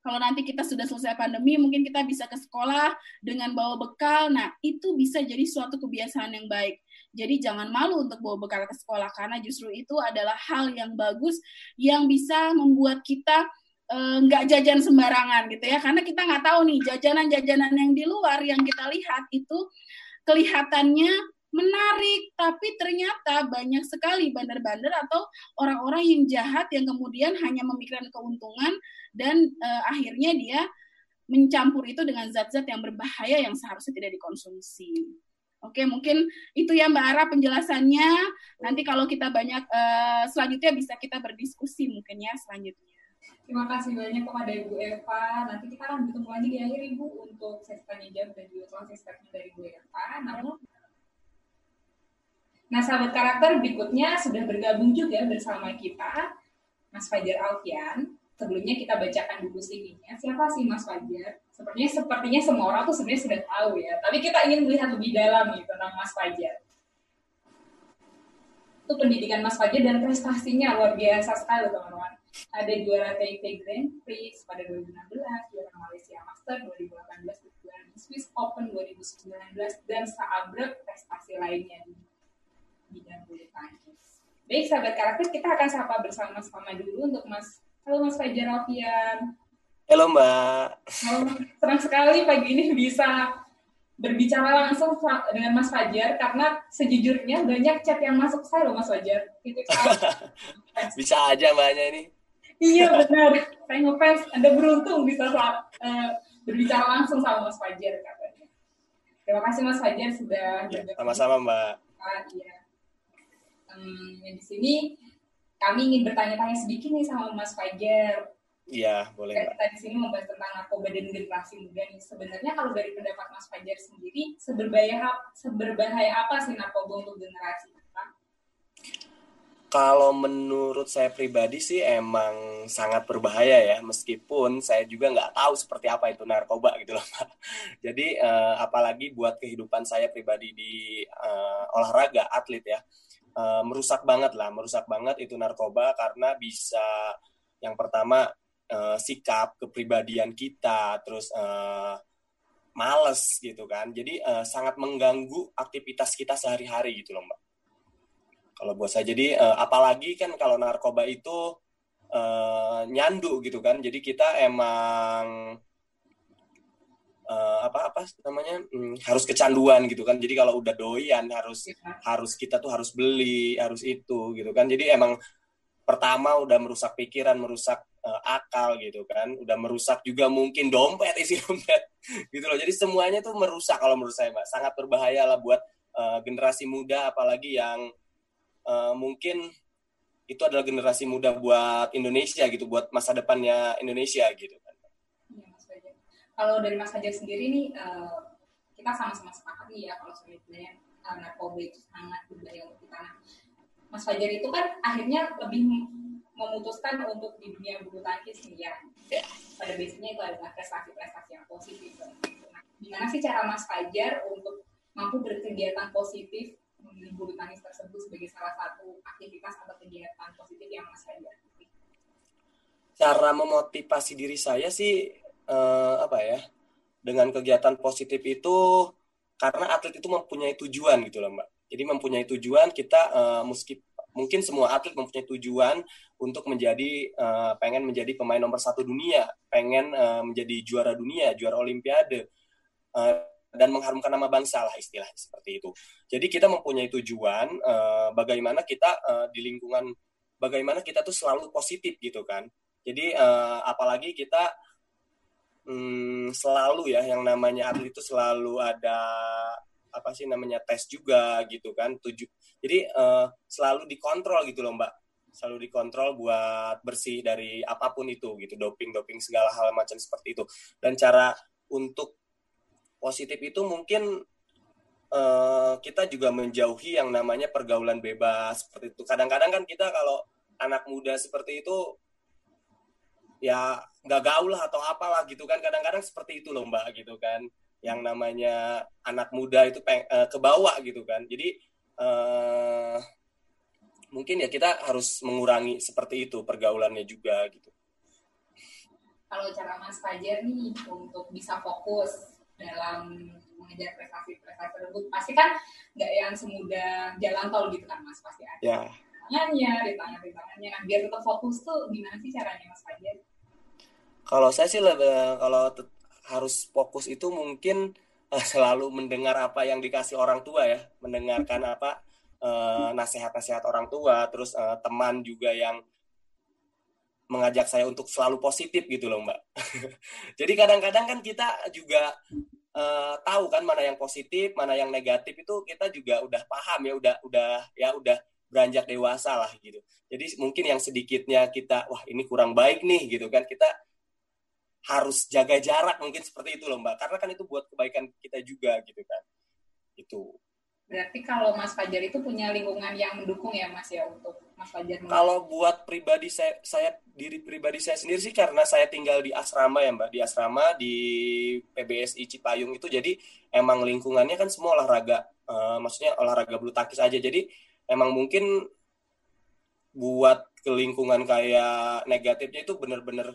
Kalau nanti kita sudah selesai pandemi, mungkin kita bisa ke sekolah dengan bawa bekal. Nah, itu bisa jadi suatu kebiasaan yang baik. Jadi jangan malu untuk bawa bekal ke sekolah karena justru itu adalah hal yang bagus yang bisa membuat kita nggak uh, jajan sembarangan gitu ya karena kita nggak tahu nih jajanan-jajanan yang di luar yang kita lihat itu kelihatannya menarik tapi ternyata banyak sekali bandar-bandar atau orang-orang yang jahat yang kemudian hanya memikirkan keuntungan dan uh, akhirnya dia mencampur itu dengan zat-zat yang berbahaya yang seharusnya tidak dikonsumsi. Oke, mungkin itu ya Mbak Ara penjelasannya. Nanti kalau kita banyak uh, selanjutnya bisa kita berdiskusi mungkin ya selanjutnya. Terima kasih banyak kepada Ibu Eva. Nanti kita akan bertemu lagi di akhir Ibu untuk sesi tanya jawab dan juga closing statement dari Ibu Eva. Namun, nah sahabat karakter berikutnya sudah bergabung juga bersama kita Mas Fajar Alfian. Sebelumnya kita bacakan dulu CV-nya. Siapa sih Mas Fajar? Sepertinya sepertinya semua orang tuh sebenarnya sudah tahu ya. Tapi kita ingin melihat lebih dalam nih tentang Mas Fajar itu pendidikan Mas Fajar dan prestasinya luar biasa sekali teman-teman. Ada juara TIP Grand Prix pada 2016, juara Malaysia Master 2018, juara Swiss Open 2019, dan seabrek prestasi lainnya di bidang bulu tangkis. Baik, sahabat karakter, kita akan sapa bersama-sama dulu untuk Mas. Halo Mas Fajar Alfian. Halo Mbak. Halo, senang sekali pagi ini bisa berbicara langsung dengan Mas Fajar karena sejujurnya banyak chat yang masuk saya loh Mas Fajar. Gitu, bisa aja mbaknya ini. Iya benar, saya ngefans. Anda beruntung bisa uh, berbicara langsung sama Mas Fajar katanya. Terima kasih Mas Fajar sudah ya, sama-sama Mbak. Ah, iya. Um, di sini kami ingin bertanya-tanya sedikit nih sama Mas Fajar Iya, boleh. Kita di sini membahas tentang narkoba dan generasi muda nih. Sebenarnya kalau dari pendapat Mas Fajar sendiri, seberbahaya seberbahaya apa sih narkoba untuk generasi? Kalau menurut saya pribadi sih emang sangat berbahaya ya, meskipun saya juga nggak tahu seperti apa itu narkoba gitu loh Pak. Jadi uh, apalagi buat kehidupan saya pribadi di uh, olahraga, atlet ya, uh, merusak banget lah, merusak banget itu narkoba karena bisa yang pertama uh, sikap kepribadian kita terus uh, males gitu kan jadi uh, sangat mengganggu aktivitas kita sehari-hari gitu loh mbak kalau buat saya. Jadi uh, apalagi kan kalau narkoba itu uh, nyandu gitu kan. Jadi kita emang uh, apa apa namanya hmm, harus kecanduan gitu kan. Jadi kalau udah doyan harus ya. harus kita tuh harus beli harus itu gitu kan. Jadi emang pertama udah merusak pikiran merusak uh, akal gitu kan. Udah merusak juga mungkin dompet isi dompet gitu loh. Jadi semuanya tuh merusak kalau menurut saya mbak. Sangat berbahaya lah buat uh, generasi muda apalagi yang uh, mungkin itu adalah generasi muda buat Indonesia gitu buat masa depannya Indonesia gitu kan ya, Mas kalau dari Mas Fajar sendiri nih uh, kita sama-sama sepakat nih ya kalau sebenarnya uh, narkoba itu sangat berbahaya untuk kita Mas Fajar itu kan akhirnya lebih memutuskan untuk di dunia bulu tangkis nih ya. ya. Pada biasanya itu adalah prestasi-prestasi yang positif. Nah, gimana sih cara Mas Fajar untuk mampu berkegiatan positif tersebut sebagai salah satu aktivitas atau kegiatan positif yang Mas Fajar Cara memotivasi diri saya sih eh, apa ya? Dengan kegiatan positif itu karena atlet itu mempunyai tujuan gitu loh, Mbak. Jadi mempunyai tujuan kita uh, meski mungkin semua atlet mempunyai tujuan untuk menjadi uh, pengen menjadi pemain nomor satu dunia, pengen uh, menjadi juara dunia, juara olimpiade, uh, dan mengharumkan nama bangsa lah istilahnya seperti itu. Jadi kita mempunyai tujuan uh, bagaimana kita uh, di lingkungan, bagaimana kita tuh selalu positif gitu kan. Jadi uh, apalagi kita um, selalu ya yang namanya atlet itu selalu ada apa sih namanya tes juga gitu kan tujuh jadi uh, selalu dikontrol gitu loh mbak selalu dikontrol buat bersih dari apa pun itu gitu doping doping segala hal macam seperti itu dan cara untuk positif itu mungkin uh, kita juga menjauhi yang namanya pergaulan bebas seperti itu kadang-kadang kan kita kalau anak muda seperti itu ya nggak gaul lah atau apalah gitu kan kadang-kadang seperti itu loh mbak gitu kan yang namanya anak muda itu peng, uh, ke bawah gitu kan. Jadi uh, mungkin ya kita harus mengurangi seperti itu pergaulannya juga gitu. Kalau cara Mas Fajar nih untuk bisa fokus dalam mengejar prestasi-prestasi tersebut, pasti kan nggak yang semudah jalan tol gitu kan Mas pasti ada. Ya. Tangannya, rintangan-rintangannya. Nah, biar tetap fokus tuh gimana sih caranya Mas Fajar? Kalau saya sih lebih kalau harus fokus itu mungkin uh, selalu mendengar apa yang dikasih orang tua ya, mendengarkan apa uh, nasihat-nasihat orang tua, terus uh, teman juga yang mengajak saya untuk selalu positif gitu loh mbak. Jadi kadang-kadang kan kita juga uh, tahu kan mana yang positif, mana yang negatif itu kita juga udah paham ya, udah udah ya udah beranjak dewasa lah gitu. Jadi mungkin yang sedikitnya kita wah ini kurang baik nih gitu kan kita harus jaga jarak mungkin seperti itu loh Mbak. Karena kan itu buat kebaikan kita juga gitu kan. Itu. Berarti kalau Mas Fajar itu punya lingkungan yang mendukung ya Mas ya untuk Mas Fajar. Kalau buat pribadi saya, saya diri pribadi saya sendiri sih karena saya tinggal di asrama ya Mbak, di asrama di PBSI Cipayung itu jadi emang lingkungannya kan semua olahraga, uh, maksudnya olahraga bulu tangkis aja. Jadi emang mungkin buat ke lingkungan kayak negatifnya itu bener-bener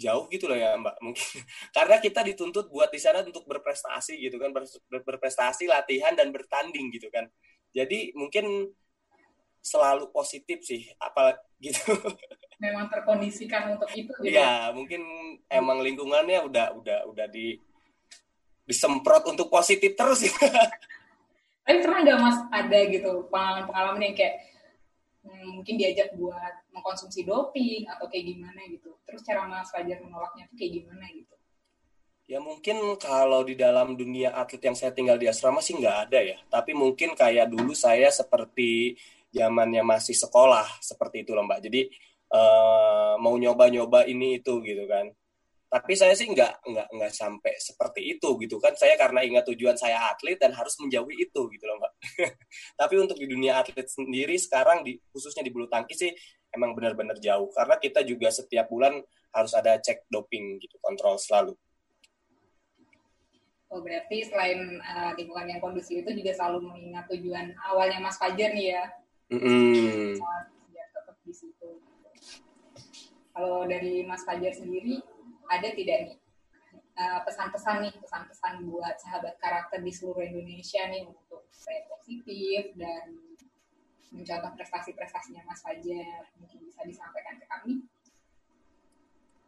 jauh gitu loh ya Mbak mungkin. Karena kita dituntut buat di sana untuk berprestasi gitu kan ber, berprestasi latihan dan bertanding gitu kan. Jadi mungkin selalu positif sih apa gitu. Memang terkondisikan untuk itu gitu. Ya mungkin emang lingkungannya udah udah udah di disemprot untuk positif terus. Ya tapi pernah nggak mas ada gitu pengalaman-pengalaman yang kayak hmm, mungkin diajak buat mengkonsumsi doping atau kayak gimana gitu. Terus cara Mas Fajar menolaknya tuh kayak gimana gitu? Ya mungkin kalau di dalam dunia atlet yang saya tinggal di asrama sih nggak ada ya. Tapi mungkin kayak dulu saya seperti zamannya masih sekolah seperti itu loh Mbak. Jadi uh, mau nyoba-nyoba ini itu gitu kan tapi saya sih nggak nggak nggak sampai seperti itu gitu kan saya karena ingat tujuan saya atlet dan harus menjauhi itu gitu loh mbak tapi untuk di dunia atlet sendiri sekarang di khususnya di bulu tangkis sih emang benar-benar jauh karena kita juga setiap bulan harus ada cek doping gitu kontrol selalu Oh berarti selain uh, lingkungan yang kondusif itu juga selalu mengingat tujuan awalnya Mas Fajar nih ya. Mm -hmm. Biar tetap di situ. Kalau dari Mas Fajar sendiri, ada tidak nih? Eh, pesan-pesan uh, nih pesan-pesan buat sahabat karakter di seluruh Indonesia nih untuk saya positif dan mencontoh prestasi-prestasinya Mas Fajar mungkin bisa disampaikan ke kami.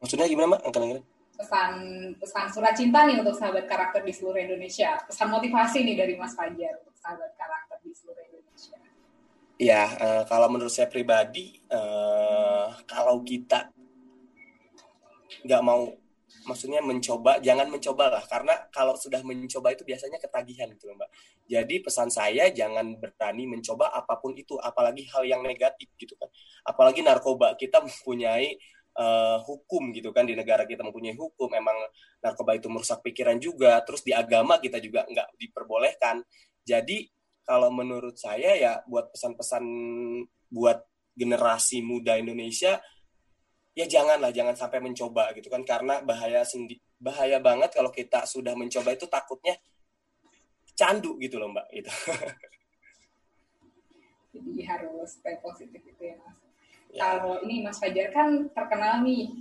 Maksudnya gimana Mbak? Angkat pesan pesan surat cinta nih untuk sahabat karakter di seluruh Indonesia. Pesan motivasi nih dari Mas Fajar untuk sahabat karakter di seluruh Indonesia. Ya, uh, kalau menurut saya pribadi, uh, kalau kita nggak mau maksudnya mencoba jangan mencoba lah. Karena kalau sudah mencoba itu biasanya ketagihan gitu loh mbak. Jadi pesan saya jangan berani mencoba apa pun itu apalagi hal yang negatif gitu kan. Apalagi narkoba kita mempunyai uh, hukum gitu kan di negara kita mempunyai hukum. Emang narkoba itu merusak pikiran juga terus di agama kita juga nggak diperbolehkan. Jadi kalau menurut saya ya buat pesan-pesan buat generasi muda Indonesia ya janganlah jangan sampai mencoba gitu kan. Karena bahaya sendi bahaya banget kalau kita sudah mencoba itu takutnya candu gitu loh mbak gitu. Jadi harus stay positif itu ya mas. Ya. kalau ini mas Fajar kan terkenal nih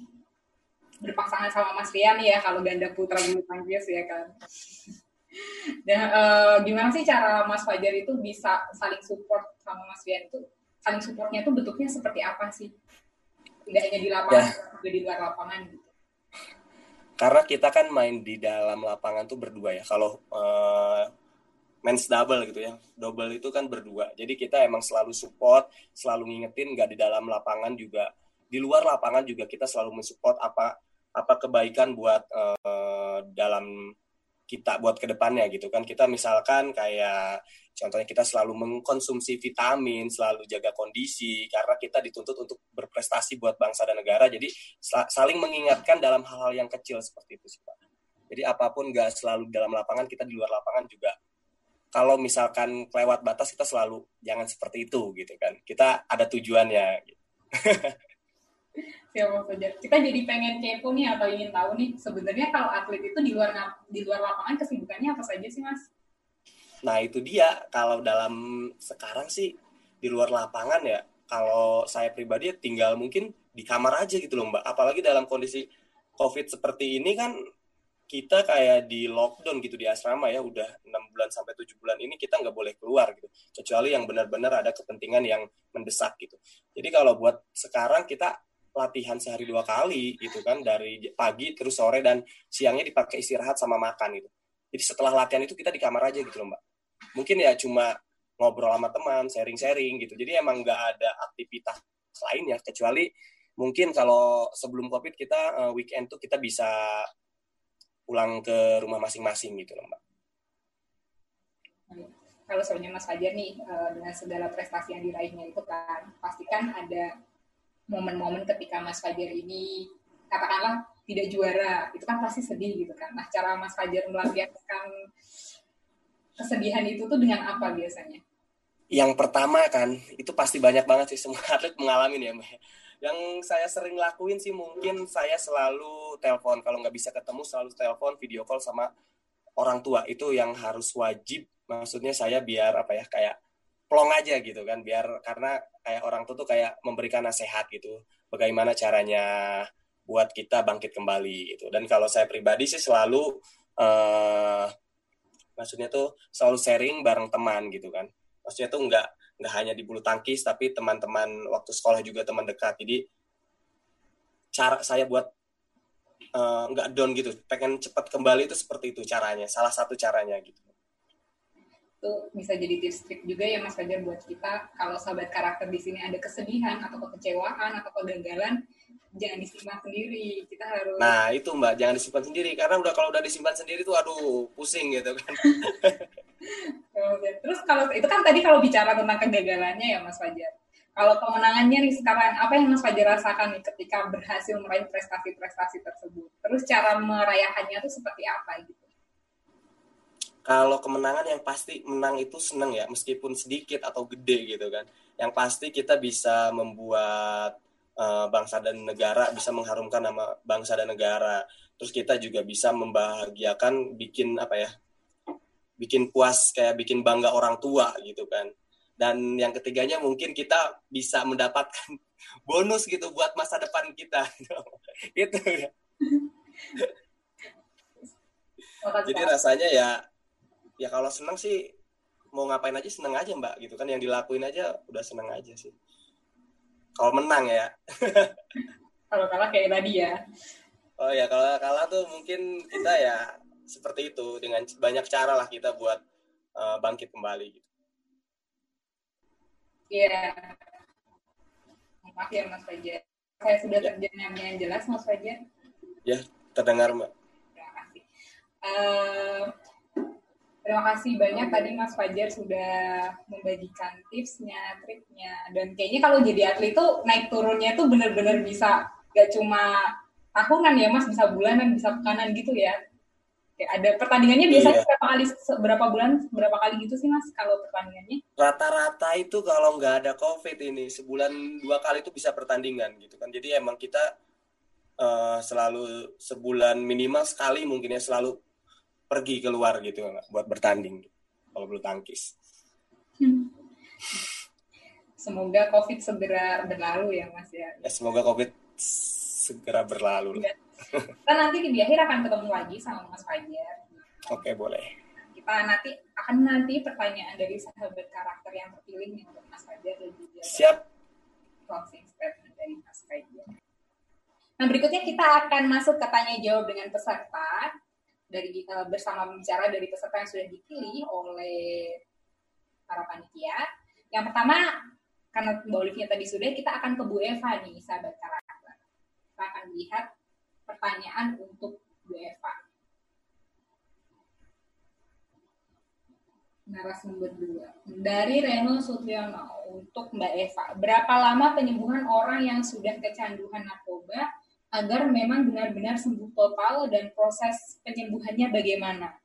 berpasangan sama Mas Rian ya kalau ganda putra bulu tangkis ya kan. Dan uh, gimana sih cara Mas Fajar itu bisa saling support sama Mas Rian itu? Saling supportnya itu bentuknya seperti apa sih tidak hanya di lapangan ya. juga di luar lapangan gitu. Karena kita kan main di dalam lapangan tuh berdua ya. Kalau uh, men's double gitu ya. Double itu kan berdua. Jadi kita emang selalu support selalu ngingetin nggak di dalam lapangan juga. Di luar lapangan juga kita selalu mensupport apa apa kebaikan buat uh, dalam kita buat ke depannya gitu kan. Kita misalkan kayak contohnya kita selalu mengkonsumsi vitamin selalu jaga kondisi karena kita dituntut untuk berprestasi buat bangsa dan negara. Jadi saling mengingatkan dalam hal-hal yang kecil seperti itu sih pak. Jadi apa pun gak selalu dalam lapangan kita di luar lapangan juga. Kalau misalkan lewat batas kita selalu jangan seperti itu gitu kan. Kita ada tujuannya gitu. siapa saja. Kita jadi pengen kepo nih atau ingin tahu nih sebenarnya kalau atlet itu di luar di luar lapangan kesibukannya apa saja sih mas? Nah itu dia kalau dalam sekarang sih di luar lapangan ya kalau saya pribadi ya tinggal mungkin di kamar aja gitu loh mbak. Apalagi dalam kondisi COVID seperti ini kan kita kayak di lockdown gitu di asrama ya udah enam bulan sampai tujuh bulan ini kita nggak boleh keluar gitu kecuali yang benar-benar ada kepentingan yang mendesak gitu jadi kalau buat sekarang kita latihan sehari dua kali gitu kan dari pagi terus sore dan siangnya dipakai istirahat sama makan gitu. Jadi setelah latihan itu kita di kamar aja gitu loh mbak. Mungkin ya cuma ngobrol sama teman, sharing-sharing gitu. Jadi emang nggak ada aktivitas lain ya kecuali mungkin kalau sebelum covid kita uh, weekend tuh kita bisa pulang ke rumah masing-masing gitu loh mbak. kalau sebenarnya Mas Fajar nih uh, dengan segala prestasi yang diraihnya itu kan pastikan ada momen-momen ketika Mas Fajar ini katakanlah tidak juara itu kan pasti sedih gitu kan. Nah cara Mas Fajar melampiaskan kesedihan itu tuh dengan apa biasanya? Yang pertama kan itu pasti banyak banget sih semua atlet mengalami ya Mbak. Yang saya sering lakuin sih mungkin saya selalu telepon. Kalau nggak bisa ketemu selalu telepon video call sama orang tua. Itu yang harus wajib. Maksudnya saya biar apa ya kayak plong aja gitu kan biar karena kayak orang tua tuh kayak memberikan nasihat gitu bagaimana caranya buat kita bangkit kembali gitu. Dan kalau saya pribadi sih selalu uh, maksudnya tuh selalu sharing bareng teman gitu kan. Maksudnya tuh nggak nggak hanya di bulu tangkis tapi teman-teman waktu sekolah juga teman dekat. Jadi cara saya buat uh, nggak down gitu pengen cepat kembali itu seperti itu caranya salah satu caranya gitu itu bisa jadi tips trik juga ya Mas Fajar buat kita. Kalau sahabat karakter di sini ada kesedihan atau kekecewaan atau kegagalan jangan disimpan sendiri. Kita harus nah itu mbak. Jangan disimpan sendiri. Karena udah kalau udah disimpan sendiri tuh aduh pusing gitu kan. Terus kalau itu kan tadi kalau bicara tentang kegagalannya ya Mas Fajar. Kalau kemenangannya nih sekarang apa yang Mas Fajar rasakan nih ketika berhasil meraih prestasi-prestasi tersebut? Terus cara merayakannya tuh seperti apa gitu kalau kemenangan yang pasti menang itu seneng ya meskipun sedikit atau gede gitu kan. Yang pasti kita bisa membuat uh, bangsa dan negara bisa mengharumkan nama bangsa dan negara. Terus kita juga bisa membahagiakan bikin apa ya bikin puas kayak bikin bangga orang tua gitu kan. Dan yang ketiganya mungkin kita bisa mendapatkan bonus gitu buat masa depan kita. Gitu ya. Jadi rasanya ya ya kalau seneng sih mau ngapain aja seneng aja mbak gitu kan yang dilakuin aja udah seneng aja sih kalau menang ya. kalau kalah kayak tadi ya. Oh ya, kalau kalah tuh mungkin kita ya seperti itu dengan banyak cara lah kita buat uh, bangkit kembali gitu. Iya. Maaf ya Mas Fajar. Saya sudah ya. terjemah dengan jelas Mas Fajar. Ya, terdengar Mbak. Terima kasih. Uh, Terima kasih banyak tadi Mas Fajar sudah membagikan tipsnya, triknya, dan kayaknya kalau jadi atlet itu naik turunnya itu benar-benar bisa gak cuma tahunan ya Mas, bisa bulanan, bisa pekanan gitu ya. ada pertandingannya biasanya iya. berapa kali berapa bulan berapa kali gitu sih Mas kalau pertandingannya? Rata-rata itu kalau nggak ada COVID ini sebulan dua kali itu bisa pertandingan gitu kan. Jadi emang kita uh, selalu sebulan minimal sekali mungkin ya selalu pergi keluar gitu buat bertanding kalau bulu tangkis. Hmm. Semoga COVID segera berlalu ya Mas ya. Ya semoga COVID segera berlalu. Ya. Kita nanti di akhir akan ketemu lagi sama Mas Fajar. Oke boleh. Kita nanti akan nanti pertanyaan dari sahabat karakter yang terpilih nih untuk Mas Fajar dan juga Siap. closing statement dari Mas Fajar. Nah berikutnya kita akan masuk ke tanya jawab dengan peserta dari uh, bersama bicara dari peserta yang sudah dipilih oleh para panitia. Yang pertama, karena Mbak Olivia tadi sudah, kita akan ke Bu Eva nih, sahabat karakter. Kita akan lihat pertanyaan untuk Bu Eva. Narasumber dua. Dari Reno Sutriyono untuk Mbak Eva. Berapa lama penyembuhan orang yang sudah kecanduan narkoba agar memang benar-benar sembuh total dan proses penyembuhannya bagaimana?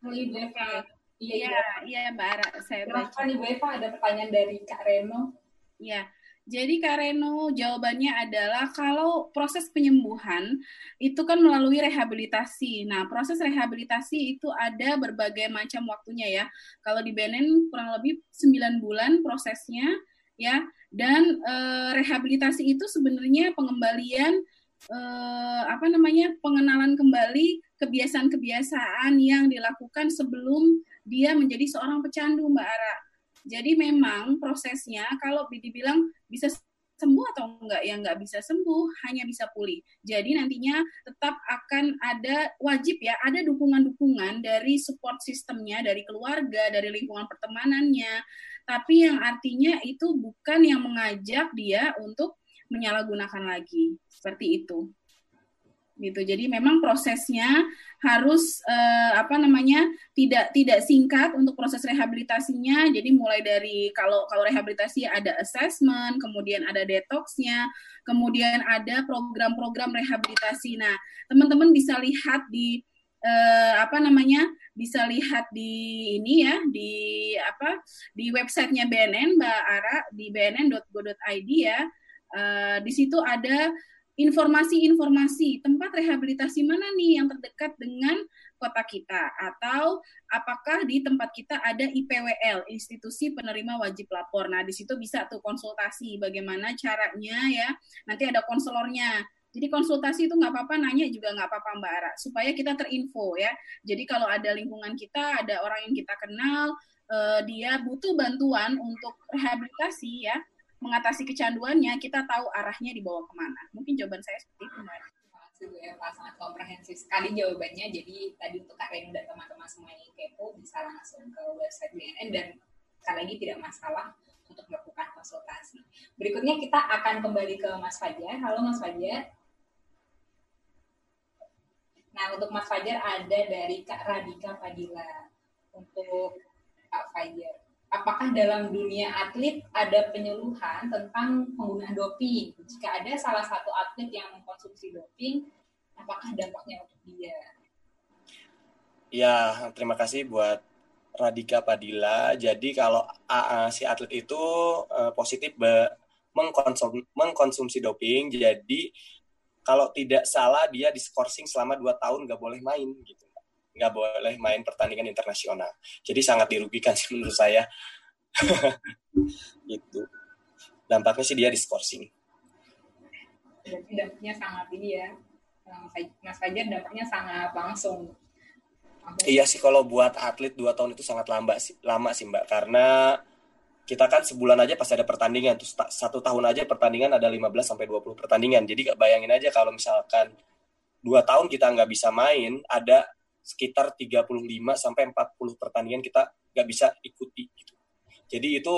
Halo Ibu Eva. Iya, iya, iya Mbak Ara, saya baca. Ibu Eva ada pertanyaan dari Kak Reno. Iya. Jadi Kak Reno jawabannya adalah kalau proses penyembuhan itu kan melalui rehabilitasi. Nah, proses rehabilitasi itu ada berbagai macam waktunya ya. Kalau di BNN kurang lebih 9 bulan prosesnya ya dan e, rehabilitasi itu sebenarnya pengembalian e, apa namanya pengenalan kembali kebiasaan-kebiasaan yang dilakukan sebelum dia menjadi seorang pecandu Mbak Ara. Jadi memang prosesnya kalau dibilang bisa sembuh atau enggak ya enggak bisa sembuh hanya bisa pulih jadi nantinya tetap akan ada wajib ya ada dukungan-dukungan dari support sistemnya dari keluarga dari lingkungan pertemanannya tapi yang artinya itu bukan yang mengajak dia untuk menyalahgunakan lagi seperti itu gitu. Jadi memang prosesnya harus eh, apa namanya tidak tidak singkat untuk proses rehabilitasinya. Jadi mulai dari kalau kalau rehabilitasi ada assessment, kemudian ada detoxnya, kemudian ada program-program rehabilitasi. Nah teman-teman bisa lihat di eh, apa namanya bisa lihat di ini ya di apa di websitenya BNN Mbak Ara di bnn.go.id ya. Uh, di situ ada informasi-informasi tempat rehabilitasi mana nih yang terdekat dengan kota kita atau apakah di tempat kita ada IPWL institusi penerima wajib lapor. Nah, di situ bisa tuh konsultasi bagaimana caranya ya. Nanti ada konselornya. Jadi konsultasi itu nggak apa-apa, nanya juga nggak apa-apa Mbak Ara, supaya kita terinfo ya. Jadi kalau ada lingkungan kita, ada orang yang kita kenal, eh, dia butuh bantuan untuk rehabilitasi ya, mengatasi kecanduannya, kita tahu arahnya dibawa ke mana. Mungkin jawaban saya seperti itu, Mbak. Kasih Bu Eva, sangat komprehensif sekali jawabannya. Jadi tadi untuk Kak Renu dan teman-teman semua yang kepo bisa langsung ke website BNN dan sekali lagi tidak masalah untuk melakukan konsultasi. Berikutnya kita akan kembali ke Mas Fajar. Halo Mas Fajar. Nah, untuk Mas Fajar ada dari Kak Radika Fadila. Untuk Kak Fajar apakah dalam dunia atlet ada penyuluhan tentang penggunaan doping? Jika ada salah satu atlet yang mengkonsumsi doping, apakah dampaknya untuk dia? Ya, terima kasih buat Radika Padilla. Jadi kalau uh, si atlet itu uh, positif be, mengkonsum, mengkonsumsi doping, jadi kalau tidak salah dia diskorsing selama 2 tahun nggak boleh main gitu nggak boleh main pertandingan internasional. Jadi sangat dirugikan sih menurut saya. itu dampaknya sih dia diskorsing. Jadi dampaknya sangat ini ya, Mas Fajar dampaknya sangat langsung. Iya sih kalau buat atlet dua tahun itu sangat lama sih, lama sih mbak karena kita kan sebulan aja pasti ada pertandingan terus satu tahun aja pertandingan ada 15 sampai 20 pertandingan jadi bayangin aja kalau misalkan dua tahun kita nggak bisa main ada sekitar 35 sampai 40 pertandingan kita nggak bisa ikuti gitu. Jadi itu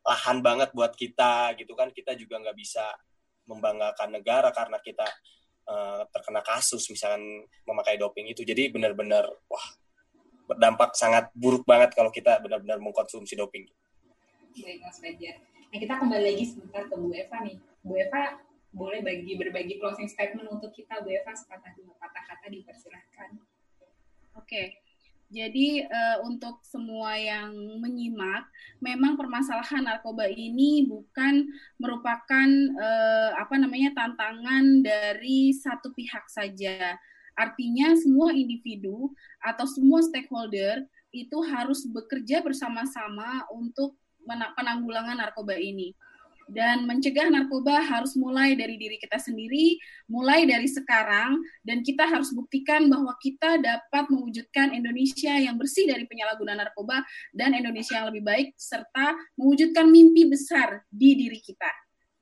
lahan banget buat kita gitu kan. Kita juga nggak bisa membanggakan negara karena kita uh, terkena kasus misalkan memakai doping itu. Jadi benar-benar wah berdampak sangat buruk banget kalau kita benar-benar mengkonsumsi doping. Baik Mas Fajar. Nah kita kembali lagi sebentar ke Bu Eva nih. Bu Eva boleh bagi berbagi closing statement untuk kita Bu Eva sepatah dua patah kata dipersilahkan. Oke. Jadi uh, untuk semua yang menyimak, memang permasalahan narkoba ini bukan merupakan uh, apa namanya tantangan dari satu pihak saja. Artinya semua individu atau semua stakeholder itu harus bekerja bersama-sama untuk penanggulangan narkoba ini dan mencegah narkoba harus mulai dari diri kita sendiri, mulai dari sekarang, dan kita harus buktikan bahwa kita dapat mewujudkan Indonesia yang bersih dari penyalahgunaan narkoba dan Indonesia yang lebih baik, serta mewujudkan mimpi besar di diri kita.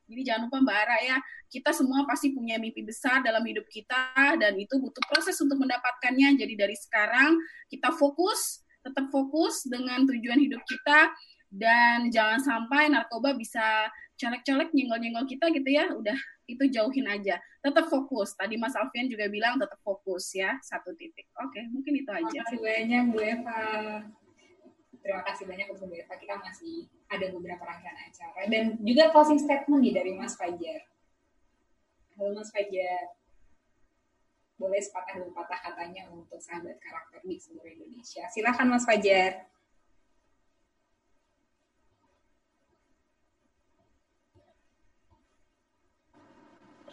Jadi jangan lupa Mbak Ara ya, kita semua pasti punya mimpi besar dalam hidup kita dan itu butuh proses untuk mendapatkannya. Jadi dari sekarang kita fokus, tetap fokus dengan tujuan hidup kita dan jangan sampai narkoba bisa colek-colek nyenggol-nyenggol kita gitu ya udah itu jauhin aja. Tetap fokus. Tadi Mas Alfian juga bilang tetap fokus ya satu titik. Oke mungkin itu aja. Terima kasih banyak Bu Eva. Terima kasih banyak untuk Bu Eva. Kita masih ada beberapa rangkaian acara. Dan juga closing statement nih dari Mas Fajar. Halo Mas Fajar. Boleh sepatah dua patah katanya untuk sahabat karakter di seluruh Indonesia. Silakan Mas Fajar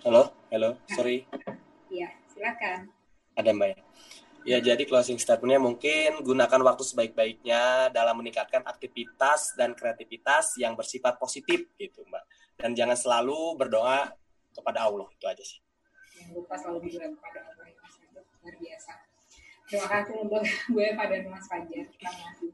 Halo, halo, sorry. Iya, silakan. Ada Mbak ya. Ya, jadi closing statementnya mungkin gunakan waktu sebaik-baiknya dalam meningkatkan aktivitas dan kreativitas yang bersifat positif gitu Mbak. Dan jangan selalu berdoa kepada Allah, itu aja sih. Jangan lupa selalu berdoa kepada Allah, itu luar biasa. Terima kasih untuk gue pada Mas Fajar. Terima kasih.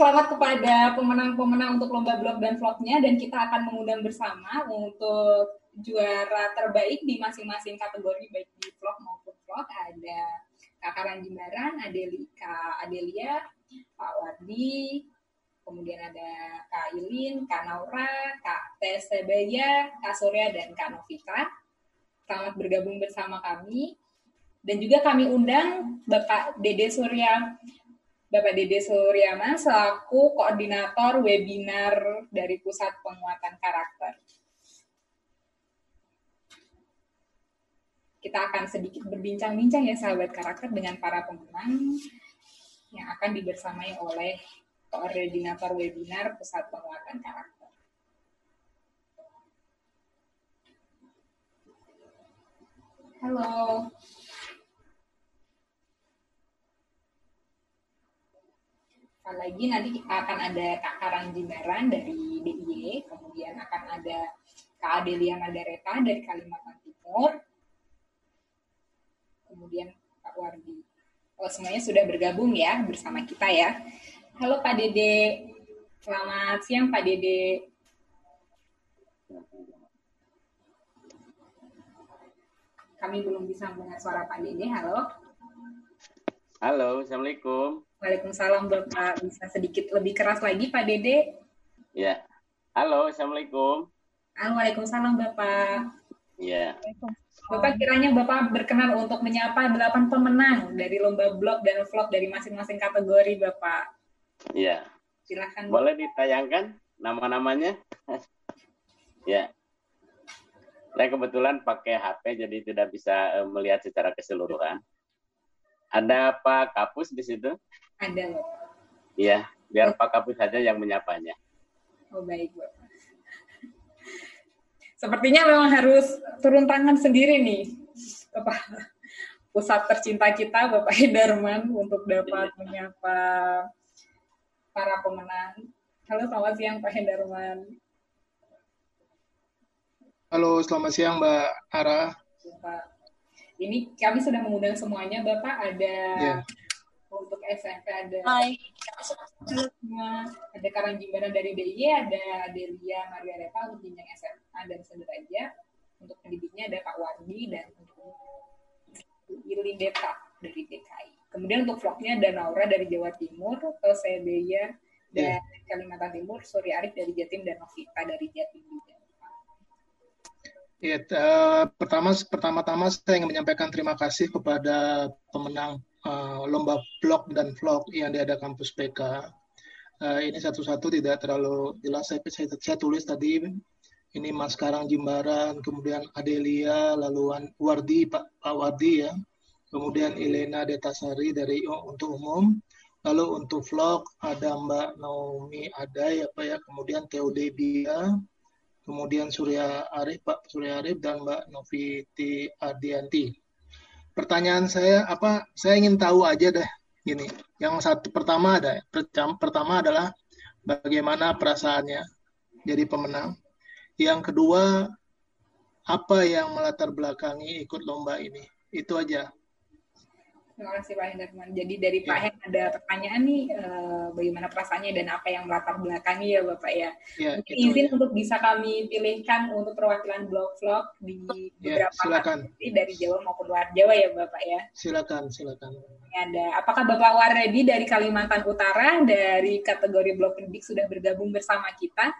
Selamat kepada pemenang-pemenang untuk lomba blog dan vlognya dan kita akan mengundang bersama untuk juara terbaik di masing-masing kategori baik di vlog maupun vlog ada Kak Karan Jimbaran, Adeli, Kak Adelia, Pak Wardi, kemudian ada Kak Ilin, Kak Naura, Kak Tesebaya, Kak Surya, dan Kak Novita. Selamat bergabung bersama kami. Dan juga kami undang Bapak Dede Surya Bapak Dede Suryama selaku koordinator webinar dari Pusat Penguatan Karakter. Kita akan sedikit berbincang-bincang ya sahabat karakter dengan para pemenang yang akan dibersamai oleh koordinator webinar Pusat Penguatan Karakter. Halo. Lagi nanti akan ada Kak Karang dari DIY, kemudian akan ada Kak Adelia Madareta dari Kalimantan Timur, kemudian Pak Wardi. Oh, semuanya sudah bergabung ya bersama kita ya. Halo Pak Dede, selamat siang Pak Dede. Kami belum bisa mendengar suara Pak Dede, halo. Halo, Assalamualaikum. Waalaikumsalam Bapak. Bisa sedikit lebih keras lagi Pak Dede? Ya. Halo, Assalamualaikum. Waalaikumsalam Bapak. Ya. Bapak kiranya Bapak berkenan untuk menyapa delapan pemenang dari lomba blog dan vlog dari masing-masing kategori Bapak. Ya. Silahkan. Boleh ditayangkan nama-namanya? ya. Saya kebetulan pakai HP jadi tidak bisa melihat secara keseluruhan. Ada Pak Kapus di situ? Ada, Iya, biar Pak Kapus saja yang menyapanya. Oh, baik, Bapak. Sepertinya memang harus turun tangan sendiri nih, Bapak. Pusat tercinta kita, Bapak Hidarman, untuk dapat menyapa para pemenang. Halo, selamat siang, Pak Hendarman. Halo, selamat siang, Mbak Ara. Bapak. Ini kami sudah mengundang semuanya, Bapak. Ada Ya. untuk SMP ada Hai. ada Karang Jimbaran dari DIY, ada Delia Margareta untuk jenjang SMA dan sederajat. Untuk pendidiknya ada Pak Wardi dan untuk Ilin Deta dari DKI. Kemudian untuk vlognya ada Naura dari Jawa Timur, Sebeya dari Kalimantan Timur, Surya Arif dari Jatim dan Novita dari Jatim juga. Ya, eh, pertama pertama-tama saya ingin menyampaikan terima kasih kepada pemenang eh, lomba blog dan vlog yang diadakan kampus PK. Eh, ini satu-satu tidak terlalu jelas. Saya, saya, saya tulis tadi ini Mas Karang Jimbaran, kemudian Adelia, lalu Wardi Pak, Pak Wardi ya, kemudian Elena Detasari dari untuk umum, lalu untuk vlog ada Mbak Naomi ada ya Pak ya, kemudian Theo Debia, kemudian Surya Arif, Pak Surya Arif dan Mbak Noviti Ardianti. Pertanyaan saya apa? Saya ingin tahu aja deh gini. Yang satu pertama ada pertama adalah bagaimana perasaannya jadi pemenang. Yang kedua apa yang melatar belakangi ikut lomba ini? Itu aja. Terima kasih Pak Hendarman. Jadi dari Pak Hen ada pertanyaan nih, eh, bagaimana perasaannya dan apa yang melatar belakangi ya Bapak ya. Ya, Mungkin izin aja. untuk bisa kami pilihkan untuk perwakilan blog-vlog di Ya, beberapa silakan. dari Jawa maupun luar Jawa ya Bapak ya. Silakan, silakan. Ini ada, apakah Bapak Waredi dari Kalimantan Utara dari kategori blog pendidik sudah bergabung bersama kita?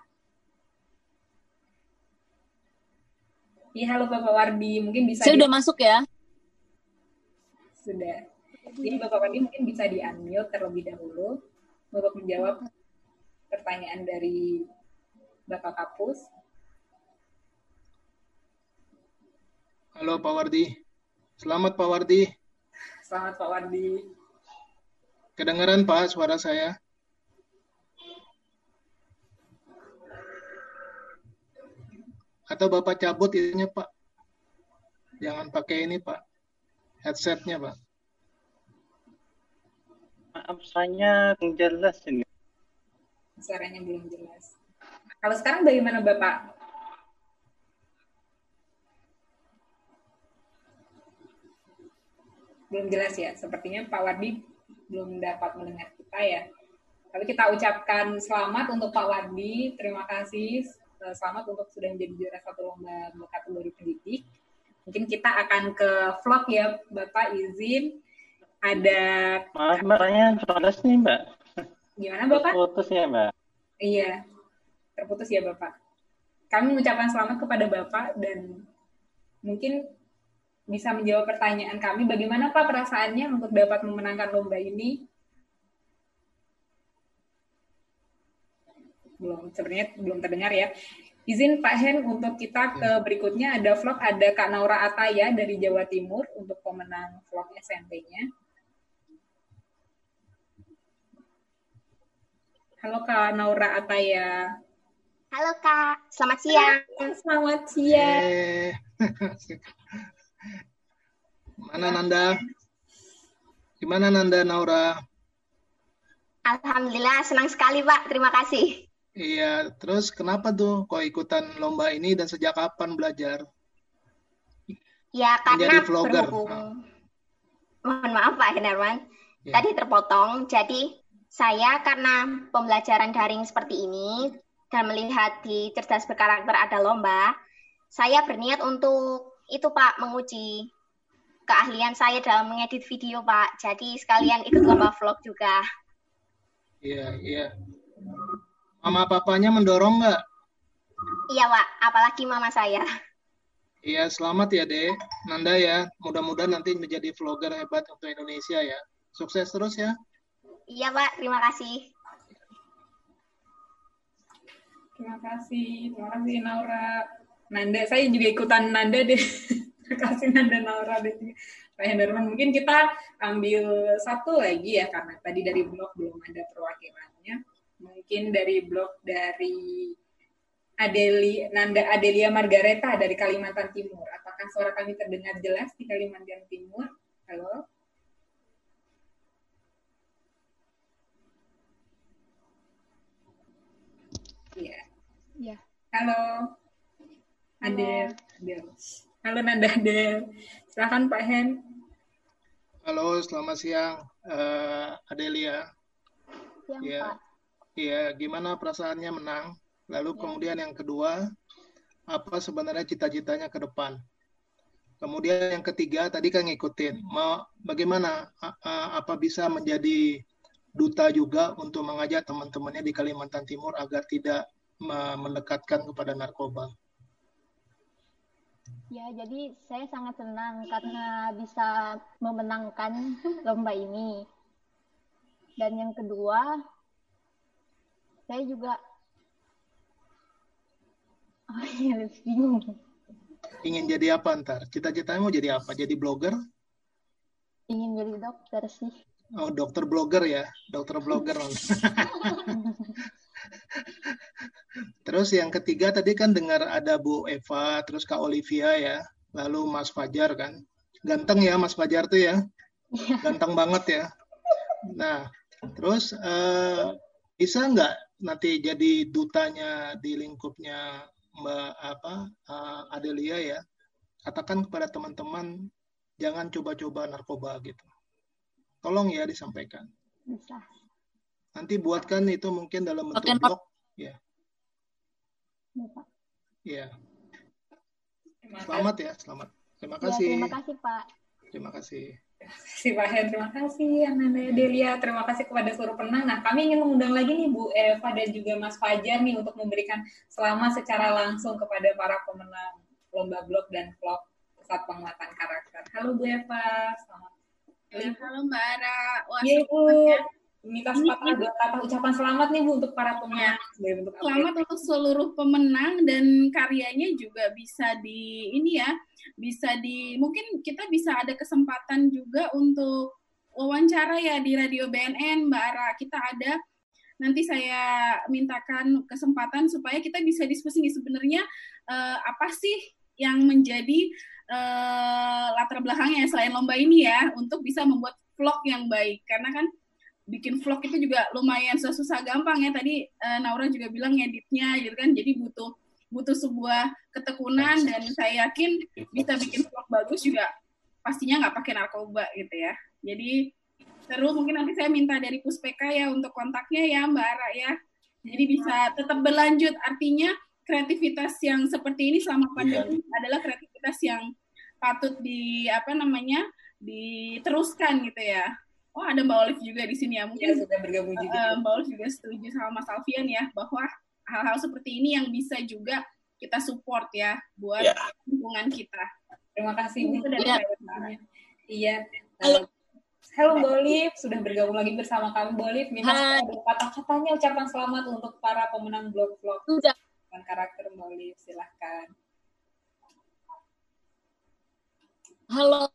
Iya, halo Bapak Wardi, mungkin bisa Saya di- udah masuk ya. sudah. Jadi Bapak Wardi mungkin bisa di-unmute terlebih dahulu untuk menjawab pertanyaan dari Bapak Kapus. Halo Pak Wardi. Selamat Pak Wardi. Selamat Pak Wardi. Kedengaran Pak suara saya? Atau Bapak cabut ininya Pak? Jangan pakai ini Pak. Headsetnya Pak. Maaf, saya jelas ini. Suaranya belum jelas. Kalau sekarang bagaimana Bapak? Belum jelas ya. Sepertinya Pak Wardi belum dapat mendengar kita ya. Tapi kita ucapkan selamat untuk Pak Wardi. Terima kasih. Eh, Selamat untuk sudah menjadi juara satu lomba kategori pendidik. Mungkin kita akan ke vlog ya, Bapak izin. Ada Maaf mbak, pertanyaan putus nih mbak. gimana Bapak? Putus ya mbak. Iya, terputus ya Bapak. Kami mengucapkan selamat kepada Bapak dan mungkin bisa menjawab pertanyaan kami. Bagaimana Pak perasaannya untuk dapat memenangkan lomba ini? Belum, sebenarnya belum terdengar ya. Izin Pak Hen untuk kita ke berikutnya ada vlog ada Kak Naura Ataya dari Jawa Timur untuk pemenang vlog SMP-nya. Halo Kak Naura Ataya. Halo Kak, selamat siang. Selamat siang. Eh, Mana Nanda? Gimana Nanda Naura? Alhamdulillah senang sekali Pak, terima kasih. Iya, terus kenapa tuh kok ikutan lomba ini dan sejak kapan belajar? Ya karena Menjadi vlogger. berhubung, mohon maaf Pak Hendarwan, Ya. tadi terpotong. Jadi saya karena pembelajaran daring seperti ini dan melihat di cerdas berkarakter ada lomba, saya berniat untuk itu Pak menguji keahlian saya dalam mengedit video Pak. Jadi sekalian ikut lomba vlog juga. Iya, iya. Mama papanya mendorong nggak? Iya Pak, apalagi mama saya. Iya, selamat ya, Dek. Nanda ya. Mudah-mudahan nanti menjadi vlogger hebat untuk Indonesia ya. Sukses terus ya. Iya Pak, terima kasih. Terima kasih, terima kasih Naura. Nanda, saya juga ikutan Nanda deh. terima kasih Nanda Naura juga Pak Hendarman. Mungkin kita ambil satu lagi ya, karena tadi dari blog belum ada perwakilannya. Mungkin dari blog dari Adeli, Nanda Adelia Margareta dari Kalimantan Timur. Apakah suara kami terdengar jelas di Kalimantan Timur? Halo? Iya. Iya. Halo. Adel. Adel. Halo Nanda Adel. Silahkan Pak Hen. Halo, selamat siang, eh, Adelia. Siang, Iya. Pak. Iya, gimana perasaannya menang? Lalu kemudian yang kedua, apa sebenarnya cita-citanya ke depan? Kemudian yang ketiga, tadi kan ngikutin, mau bagaimana a- a- apa bisa menjadi duta juga untuk mengajak teman-temannya di Kalimantan Timur agar tidak me- mendekatkan kepada narkoba. Ya, jadi saya sangat senang karena bisa memenangkan lomba ini. Dan yang kedua, saya juga oh iya, bingung. Ingin jadi apa ntar? Cita-citanya mau jadi apa? Jadi blogger? Ingin jadi dokter sih. Oh, dokter blogger ya, dokter blogger. Terus yang ketiga tadi kan dengar ada Bu Eva, terus Kak Olivia ya, lalu Mas Fajar kan. Ganteng ya Mas Fajar tuh ya, ganteng banget ya. Nah, terus eh, bisa nggak nanti jadi dutanya di lingkupnya Mbak apa eh, Adelia ya? Katakan kepada teman-teman jangan coba-coba narkoba gitu. Tolong ya disampaikan. Bisa. Nanti buatkan itu mungkin dalam bentuk Oke, blog. Ya, Ya, Pak. ya. Terima Selamat ya, selamat. Terima Ya, kasih. terima kasih, Pak. Terima kasih. kasih Pak Hen, terima kasih Nanda Delia, terima kasih kepada seluruh penang. Nah, kami ingin mengundang lagi nih Bu Eva dan juga Mas Fajar nih untuk memberikan selamat secara langsung kepada para pemenang lomba blog dan vlog saat penguatan karakter. Halo Bu Eva, selamat. Ya, halo Mbak Ara. Wah, Iya Bu, ya. minta Ini- dua kata ucapan selamat nih Bu untuk para pemenang. Bentuk Selamat untuk seluruh pemenang dan karyanya juga bisa di ini ya, bisa di mungkin kita bisa ada kesempatan juga untuk wawancara ya di Radio BNN Mbak Ara. Kita ada nanti saya mintakan kesempatan supaya kita bisa diskusi nih sebenarnya eh, apa sih yang menjadi eh, latar belakangnya selain lomba ini ya untuk bisa membuat vlog yang baik. Karena kan bikin vlog itu juga lumayan susah-susah gampang ya. Tadi eh, Naura juga bilang ngeditnya gitu kan. Jadi butuh butuh sebuah ketekunan dan saya yakin bisa bikin vlog bagus juga pastinya nggak pakai narkoba gitu ya. Jadi Seru, mungkin nanti saya minta dari Puspeka ya untuk kontaknya ya Mbak Ara ya. Jadi bisa tetap berlanjut. Artinya kreativitas yang seperti ini selama pandemi adalah kreativitas yang patut di apa namanya diteruskan gitu ya. Oh ada Mbak Olive juga di sini ya mungkin Ya, sudah bergabung juga. eh, Mbak Olive juga setuju sama Mas Alfian ya bahwa hal-hal seperti ini yang bisa juga kita support ya buat Ya. lingkungan kita. Terima kasih Bu. Ya. sebenarnya. Iya. Halo. Halo Mbak Olive, sudah bergabung lagi bersama kami Mbak Olive. Minta ada kata-katanya ucapan selamat untuk para pemenang blog vlog Sudah. karakter Mbak Olive. Silahkan. Halo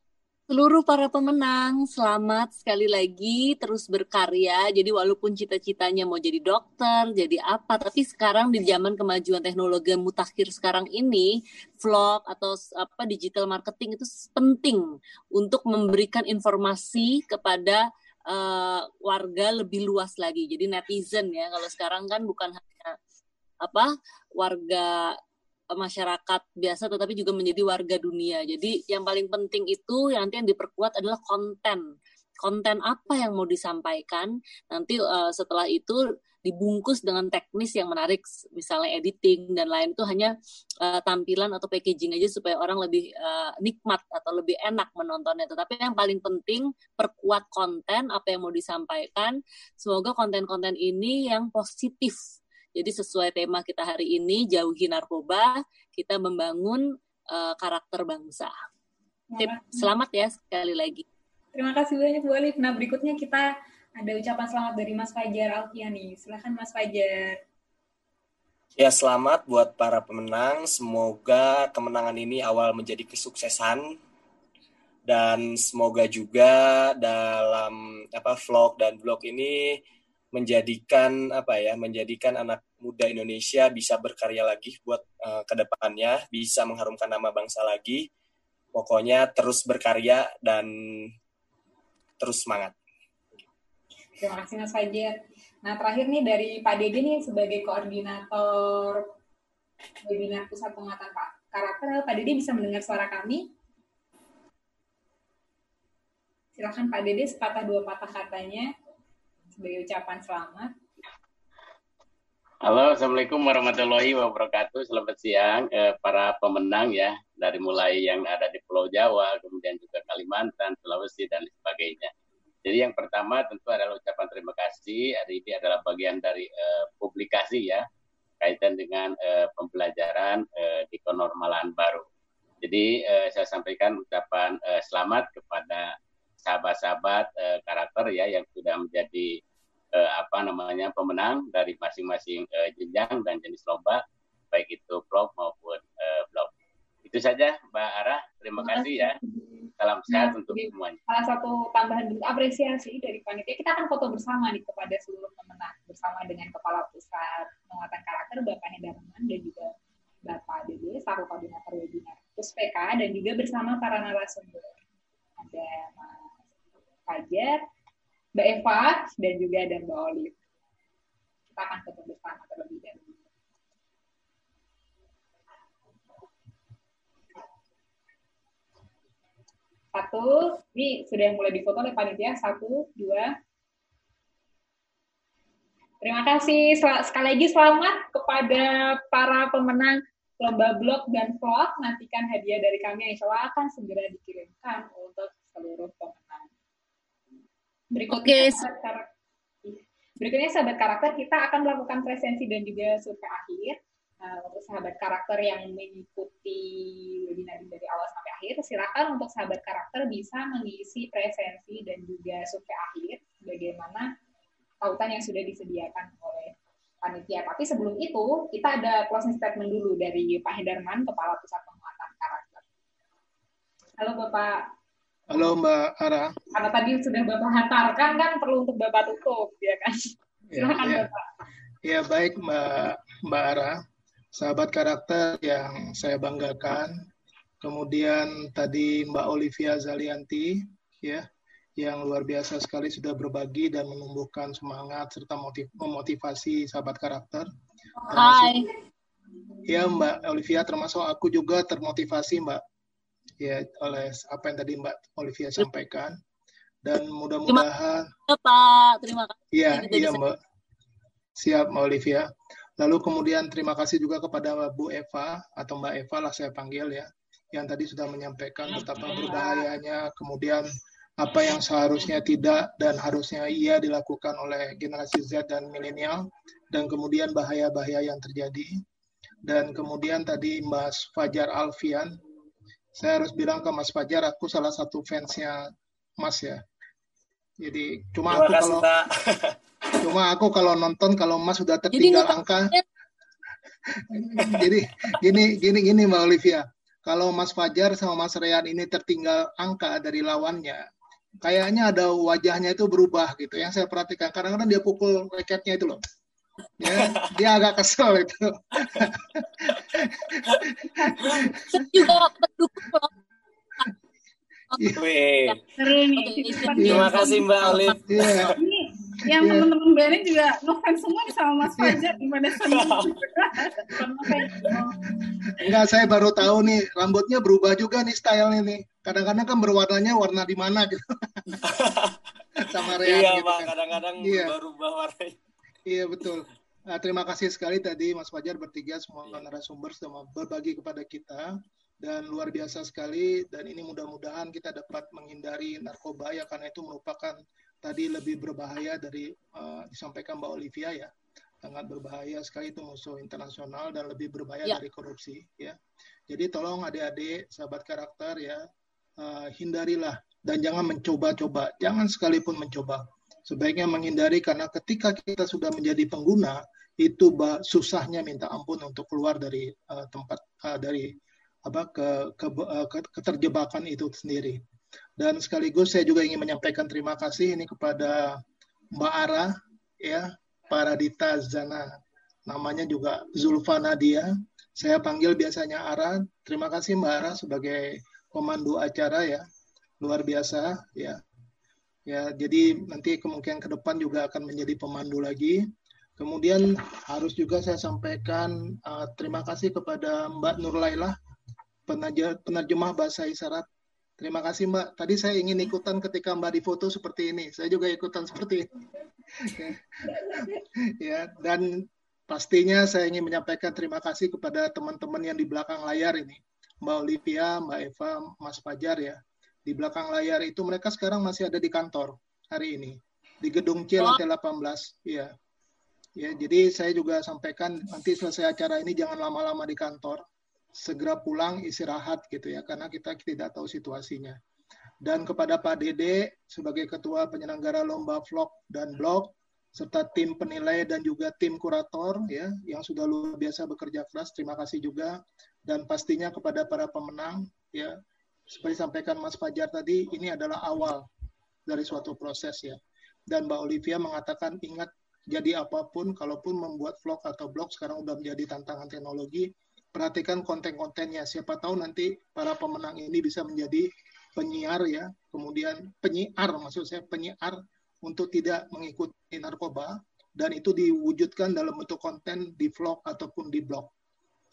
seluruh para pemenang, selamat sekali lagi terus berkarya. Jadi walaupun cita-citanya mau jadi dokter, jadi apa, tapi sekarang di zaman kemajuan teknologi mutakhir sekarang ini, vlog atau apa digital marketing itu penting untuk memberikan informasi kepada eh, warga lebih luas lagi. Jadi netizen ya, kalau sekarang kan bukan hanya apa warga masyarakat biasa tetapi juga menjadi warga dunia. Jadi yang paling penting itu nanti yang diperkuat adalah konten. Konten apa yang mau disampaikan nanti eh, setelah itu dibungkus dengan teknis yang menarik misalnya editing dan lain itu hanya eh, tampilan atau packaging aja supaya orang lebih eh, nikmat atau lebih enak menontonnya. Tetapi yang paling penting perkuat konten apa yang mau disampaikan. Semoga konten-konten ini yang positif jadi sesuai tema kita hari ini, jauhi narkoba, kita membangun eh, karakter bangsa. Tip, selamat ya sekali lagi. Terima kasih banyak Bu Olive. Nah berikutnya kita ada ucapan selamat dari Mas Fajar Alfiani. Silahkan Mas Fajar. Ya, selamat buat para pemenang. Semoga kemenangan ini awal menjadi kesuksesan dan semoga juga dalam apa vlog dan blog ini menjadikan apa ya, menjadikan anak muda Indonesia bisa berkarya lagi buat eh, ke depannya, bisa mengharumkan nama bangsa lagi. Pokoknya terus berkarya dan terus semangat. Terima kasih Mas Fajar. Nah terakhir nih dari Pak Dede nih sebagai koordinator webinar pusat penguatan Pak karakter. Pak Dede bisa mendengar suara kami? Silahkan Pak Dede sepatah dua patah katanya sebagai ucapan selamat. Halo, Assalamualaikum warahmatullahi wabarakatuh. Selamat siang eh, para pemenang ya, dari mulai yang ada di Pulau Jawa, kemudian juga Kalimantan, Sulawesi, dan sebagainya. Jadi yang pertama tentu adalah ucapan terima kasih. Hari ini adalah bagian dari eh, publikasi ya, kaitan dengan eh, pembelajaran eh, di kenormalan baru. Jadi eh, saya sampaikan ucapan eh, selamat kepada sahabat-sahabat eh, karakter ya yang sudah menjadi eh, apa namanya pemenang dari masing-masing eh, jenjang dan jenis lomba baik itu vlog maupun eh, blog. Itu saja Mbak Ara, terima kasih ya. Salam sehat Nah, untuk semuanya. Salah satu tambahan bentuk apresiasi dari panitia, kita akan foto bersama nih kepada seluruh pemenang bersama dengan Kepala Pusat Penguatan Karakter Bapak Hendarman dan juga Bapak Dede, selaku koordinator webinar Puspeka dan juga bersama para narasumber. Ada Mas Fajar, Mbak Eva, dan juga ada Mbak Olive. Kita akan foto bersama terlebih dahulu. Satu, ini sudah mulai difoto oleh panitia. Satu, dua. Terima kasih sekali lagi selamat kepada para pemenang lomba blog dan vlog. Nantikan hadiah dari kami yang insya Allah akan segera dikirimkan untuk seluruh pemenang. Berikutnya, Oke. sahabat karakter, berikutnya sahabat karakter kita akan melakukan presensi dan juga survei akhir. Nah, untuk sahabat karakter yang mengikuti webinar ini dari awal sampai akhir, silakan untuk sahabat karakter bisa mengisi presensi dan juga survei akhir bagaimana tautan yang sudah disediakan oleh panitia. Tapi sebelum itu, kita ada closing statement dulu dari Pak Hendarman, Kepala Pusat Penguatan Karakter. Halo Bapak, Halo Mbak Ara. karena tadi sudah Bapak hantarkan kan perlu untuk Bapak tutup, ya kan? Ya, Silakan ya. Bapak. Ya baik Mbak Mbak Ara, sahabat karakter yang saya banggakan. Kemudian tadi Mbak Olivia Zalianti, ya, yang luar biasa sekali sudah berbagi dan menumbuhkan semangat serta motiv memotivasi sahabat karakter. Hai. Ya Mbak Olivia, termasuk aku juga termotivasi Mbak, ya oleh apa yang tadi Mbak Olivia sampaikan. dan mudah-mudahan kasih, Pak. Terima kasih. Iya, Kita iya bisa- Mbak. Siap Mbak Olivia. Lalu kemudian terima kasih juga kepada Bu Eva atau Mbak Eva lah saya panggil ya, yang tadi sudah menyampaikan betapa berbahayanya, kemudian apa yang seharusnya tidak dan harusnya iya dilakukan oleh generasi Z dan milenial, dan kemudian bahaya-bahaya yang terjadi. Dan kemudian tadi Mas Fajar Alfian, saya harus bilang ke Mas Fajar, aku salah satu fansnya Mas ya. Jadi cuma Terima aku kasih, kalau Pak. Cuma aku kalau nonton kalau Mas sudah tertinggal angka, jadi gini gini gini Mbak Olivia, kalau Mas Fajar sama Mas Rian ini tertinggal angka dari lawannya, kayaknya ada wajahnya itu berubah gitu. Yang saya perhatikan kadang-kadang dia pukul raketnya itu loh. Ya, dia agak kesel itu. Juga pendukung loh. Wih, Seru nih. Oke, Cepat iya. terima kasih Mbak Olive. Iya. Ini yang Iya. teman-teman Bani juga ngefans semua nih sama Mas Fajar gimana sih? Enggak, saya baru tahu nih rambutnya berubah juga nih stylenya nih. Kadang-kadang kan berwarnanya warna di mana gitu. Sama Rian Iya, gitu Pak. kan. Kadang-kadang Iya. berubah warnanya. Iya betul. Nah, terima kasih sekali tadi Mas Fajar bertiga semua Iya. narasumber sudah berbagi kepada kita dan luar biasa sekali dan ini mudah-mudahan kita dapat menghindari narkoba ya karena itu merupakan tadi lebih berbahaya dari eh, disampaikan Mbak Olivia ya sangat berbahaya sekali itu musuh internasional dan lebih berbahaya Ya. dari korupsi ya. Jadi tolong adik-adik sahabat karakter ya eh, hindarilah dan jangan mencoba-coba, jangan sekalipun mencoba sebaiknya menghindari karena ketika kita sudah menjadi pengguna itu susahnya minta ampun untuk keluar dari uh, tempat uh, dari apa ke, ke, uh, ke- keterjebakan itu sendiri. Dan sekaligus saya juga ingin menyampaikan terima kasih ini kepada Mbak Ara ya, Paradita Zana. Namanya juga Zulfa Nadia. Saya panggil biasanya Ara. Terima kasih Mbak Ara sebagai pemandu acara ya. Luar biasa ya. Ya, jadi nanti kemungkinan ke depan juga akan menjadi pemandu lagi. Kemudian harus juga saya sampaikan uh, terima kasih kepada Mbak Nurlailah, penaja- penerjemah bahasa isyarat. Terima kasih Mbak. Tadi saya ingin ikutan ketika Mbak difoto seperti ini. Saya juga ikutan seperti ini. ya, dan pastinya saya ingin menyampaikan terima kasih kepada teman-teman yang di belakang layar ini. Mbak Olivia, Mbak Eva, Mas Fajar ya di belakang layar itu mereka sekarang masih ada di kantor hari ini. Di gedung C lantai 18 ya ya jadi saya juga sampaikan nanti selesai acara ini jangan lama-lama di kantor. Segera pulang istirahat gitu ya karena kita tidak tahu situasinya. Dan kepada Pak Dede sebagai ketua penyelenggara lomba vlog dan blog serta tim penilai dan juga tim kurator ya yang sudah luar biasa bekerja keras terima kasih juga. Dan pastinya kepada para pemenang ya seperti sampaikan Mas Fajar tadi, ini adalah awal dari suatu proses ya. Dan Mbak Olivia mengatakan ingat jadi apa pun, kalaupun membuat vlog atau blog sekarang udah menjadi tantangan teknologi, perhatikan konten-kontennya. Siapa tahu nanti para pemenang ini bisa menjadi penyiar ya, kemudian penyiar maksud saya penyiar untuk tidak mengikuti narkoba dan itu diwujudkan dalam bentuk konten di vlog ataupun di blog.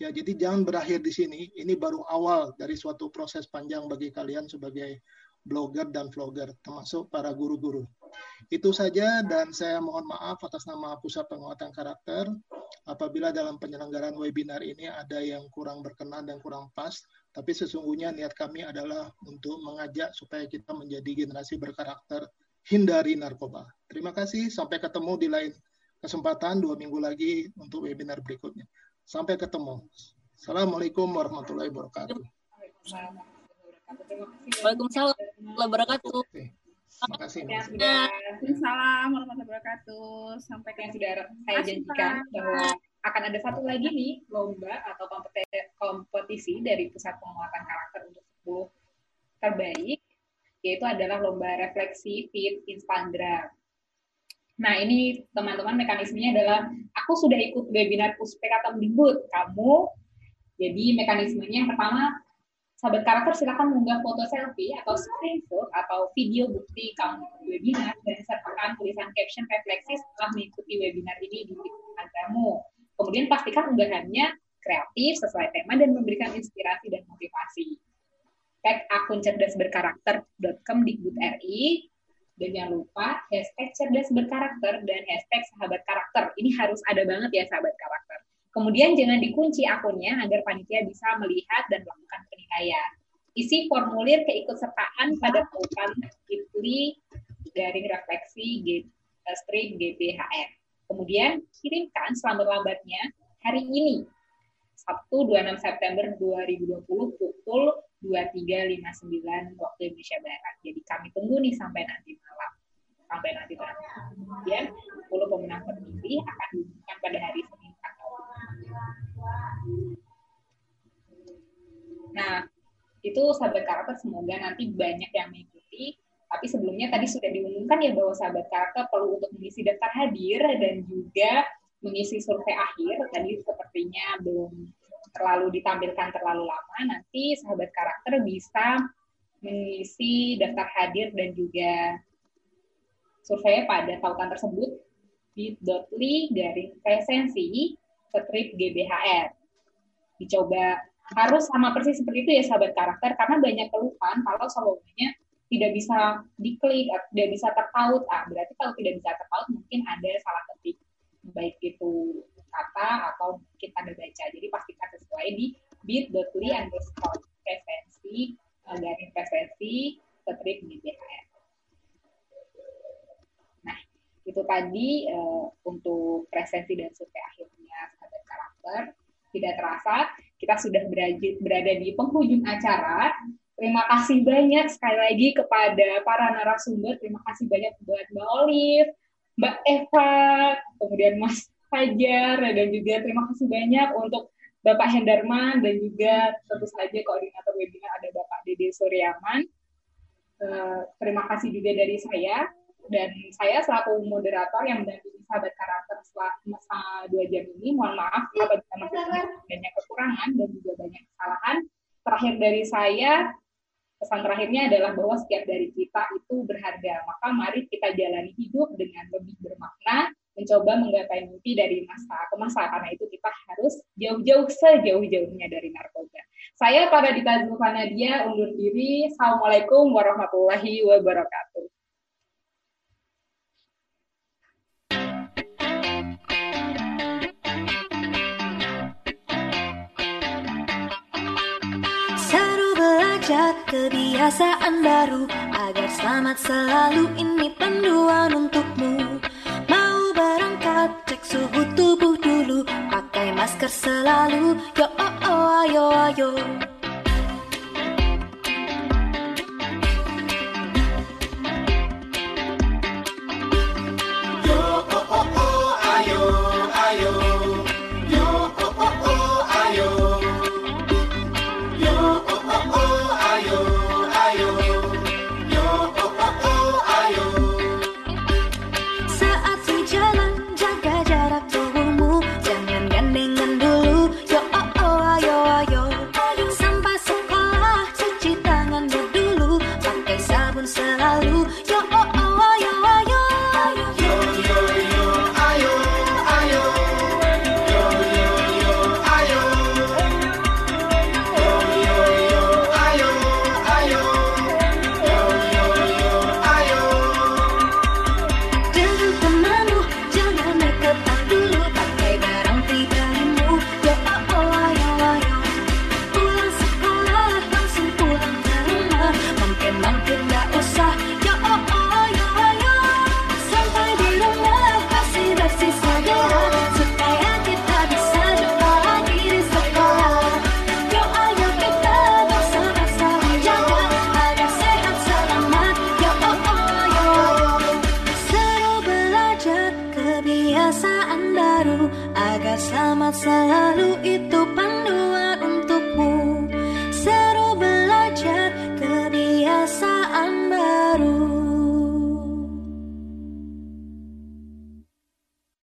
Ya, jadi jangan berakhir di sini. Ini baru awal dari suatu proses panjang bagi kalian sebagai blogger dan vlogger, termasuk para guru-guru. Itu saja dan saya mohon maaf atas nama Pusat Penguatan Karakter apabila dalam penyelenggaraan webinar ini ada yang kurang berkenan dan kurang pas, tapi sesungguhnya niat kami adalah untuk mengajak supaya kita menjadi generasi berkarakter, hindari narkoba. Terima kasih, sampai ketemu di lain kesempatan dua minggu lagi untuk webinar berikutnya. Sampai ketemu. Assalamualaikum warahmatullahi wabarakatuh. Waalaikumsalam warahmatullahi wabarakatuh. Oke. Terima kasih. sudah Waalaikumsalam warahmatullahi wabarakatuh. Sampai yang sudah saya janjikan bahwa akan ada satu lagi nih lomba atau kompetisi dari pusat penguatan karakter untuk 10 terbaik yaitu adalah lomba refleksi feed Instagram. Nah ini teman-teman mekanismenya adalah aku sudah ikut webinar Puspeka Kemdikbud. Kamu jadi mekanismenya yang pertama sahabat karakter silakan mengunggah foto selfie atau screenshot atau video bukti kamu webinar dan sertakan tulisan caption refleksi setelah mengikuti webinar ini di Instagrammu. Kemudian pastikan unggahannya kreatif sesuai tema dan memberikan inspirasi dan motivasi. Tag akun cerdasberkarakter.com di RI Dan jangan lupa hashtag cerdas berkarakter dan hashtag sahabat karakter. Ini harus ada banget ya sahabat karakter. Kemudian jangan dikunci akunnya agar panitia bisa melihat dan melakukan penilaian. Isi formulir keikutsertaan pada tautan Gitli garing refleksi uh, strip GBHR. Kemudian kirimkan selambat-lambatnya hari ini, Sabtu 26 September 2020 pukul 23.59 waktu Indonesia Barat. Jadi kami tunggu nih sampai nanti malam. Sampai nanti malam. Kemudian 10 pemenang terpilih akan diumumkan pada hari Senin atau Nah, itu sahabat karakter semoga nanti banyak yang mengikuti. Tapi sebelumnya tadi sudah diumumkan ya bahwa sahabat karakter perlu untuk mengisi daftar hadir dan juga mengisi survei akhir. Tadi sepertinya belum terlalu ditampilkan terlalu lama. Nanti sahabat karakter bisa mengisi daftar hadir dan juga survei pada tautan tersebut bit.ly garing presensi strip GBHR. Dicoba harus sama persis seperti itu ya sahabat karakter karena banyak keluhan kalau salonnya tidak bisa diklik, tidak bisa terpaut. Ah, berarti kalau tidak bisa terpaut mungkin ada salah ketik baik itu kata atau mungkin tanda baca. Jadi pastikan sesuai di bit.ly underscore presensi garing presensi strip GBHR. Nah, itu tadi uh, untuk presensi dan survei akhirnya sahabat karakter. Tidak terasa, kita sudah berada di penghujung acara. Terima kasih banyak sekali lagi kepada para narasumber. Terima kasih banyak buat Mbak Olive, Mbak Eva, kemudian Mas Fajar, dan juga terima kasih banyak untuk Bapak Hendarman dan juga tentu saja koordinator webinar ada Bapak Dede Suryaman. Uh, terima kasih juga dari saya dan saya selaku moderator yang mendampingi sahabat karakter selama dua jam ini. Mohon maaf apabila masih banyak kekurangan dan juga banyak kesalahan. Terakhir dari saya, pesan terakhirnya adalah bahwa setiap dari kita itu berharga. Maka mari kita jalani hidup dengan lebih bermakna, mencoba menggapai mimpi dari masa ke masa. Karena itu kita harus jauh-jauh sejauh-jauhnya dari narkoba. Saya pada Dita Zulfanadia undur diri. Assalamualaikum warahmatullahi wabarakatuh. belajar kebiasaan baru agar selamat selalu ini panduan untukmu. Suhu tubuh dulu, pakai masker selalu. Yo oh oh ayo ayo.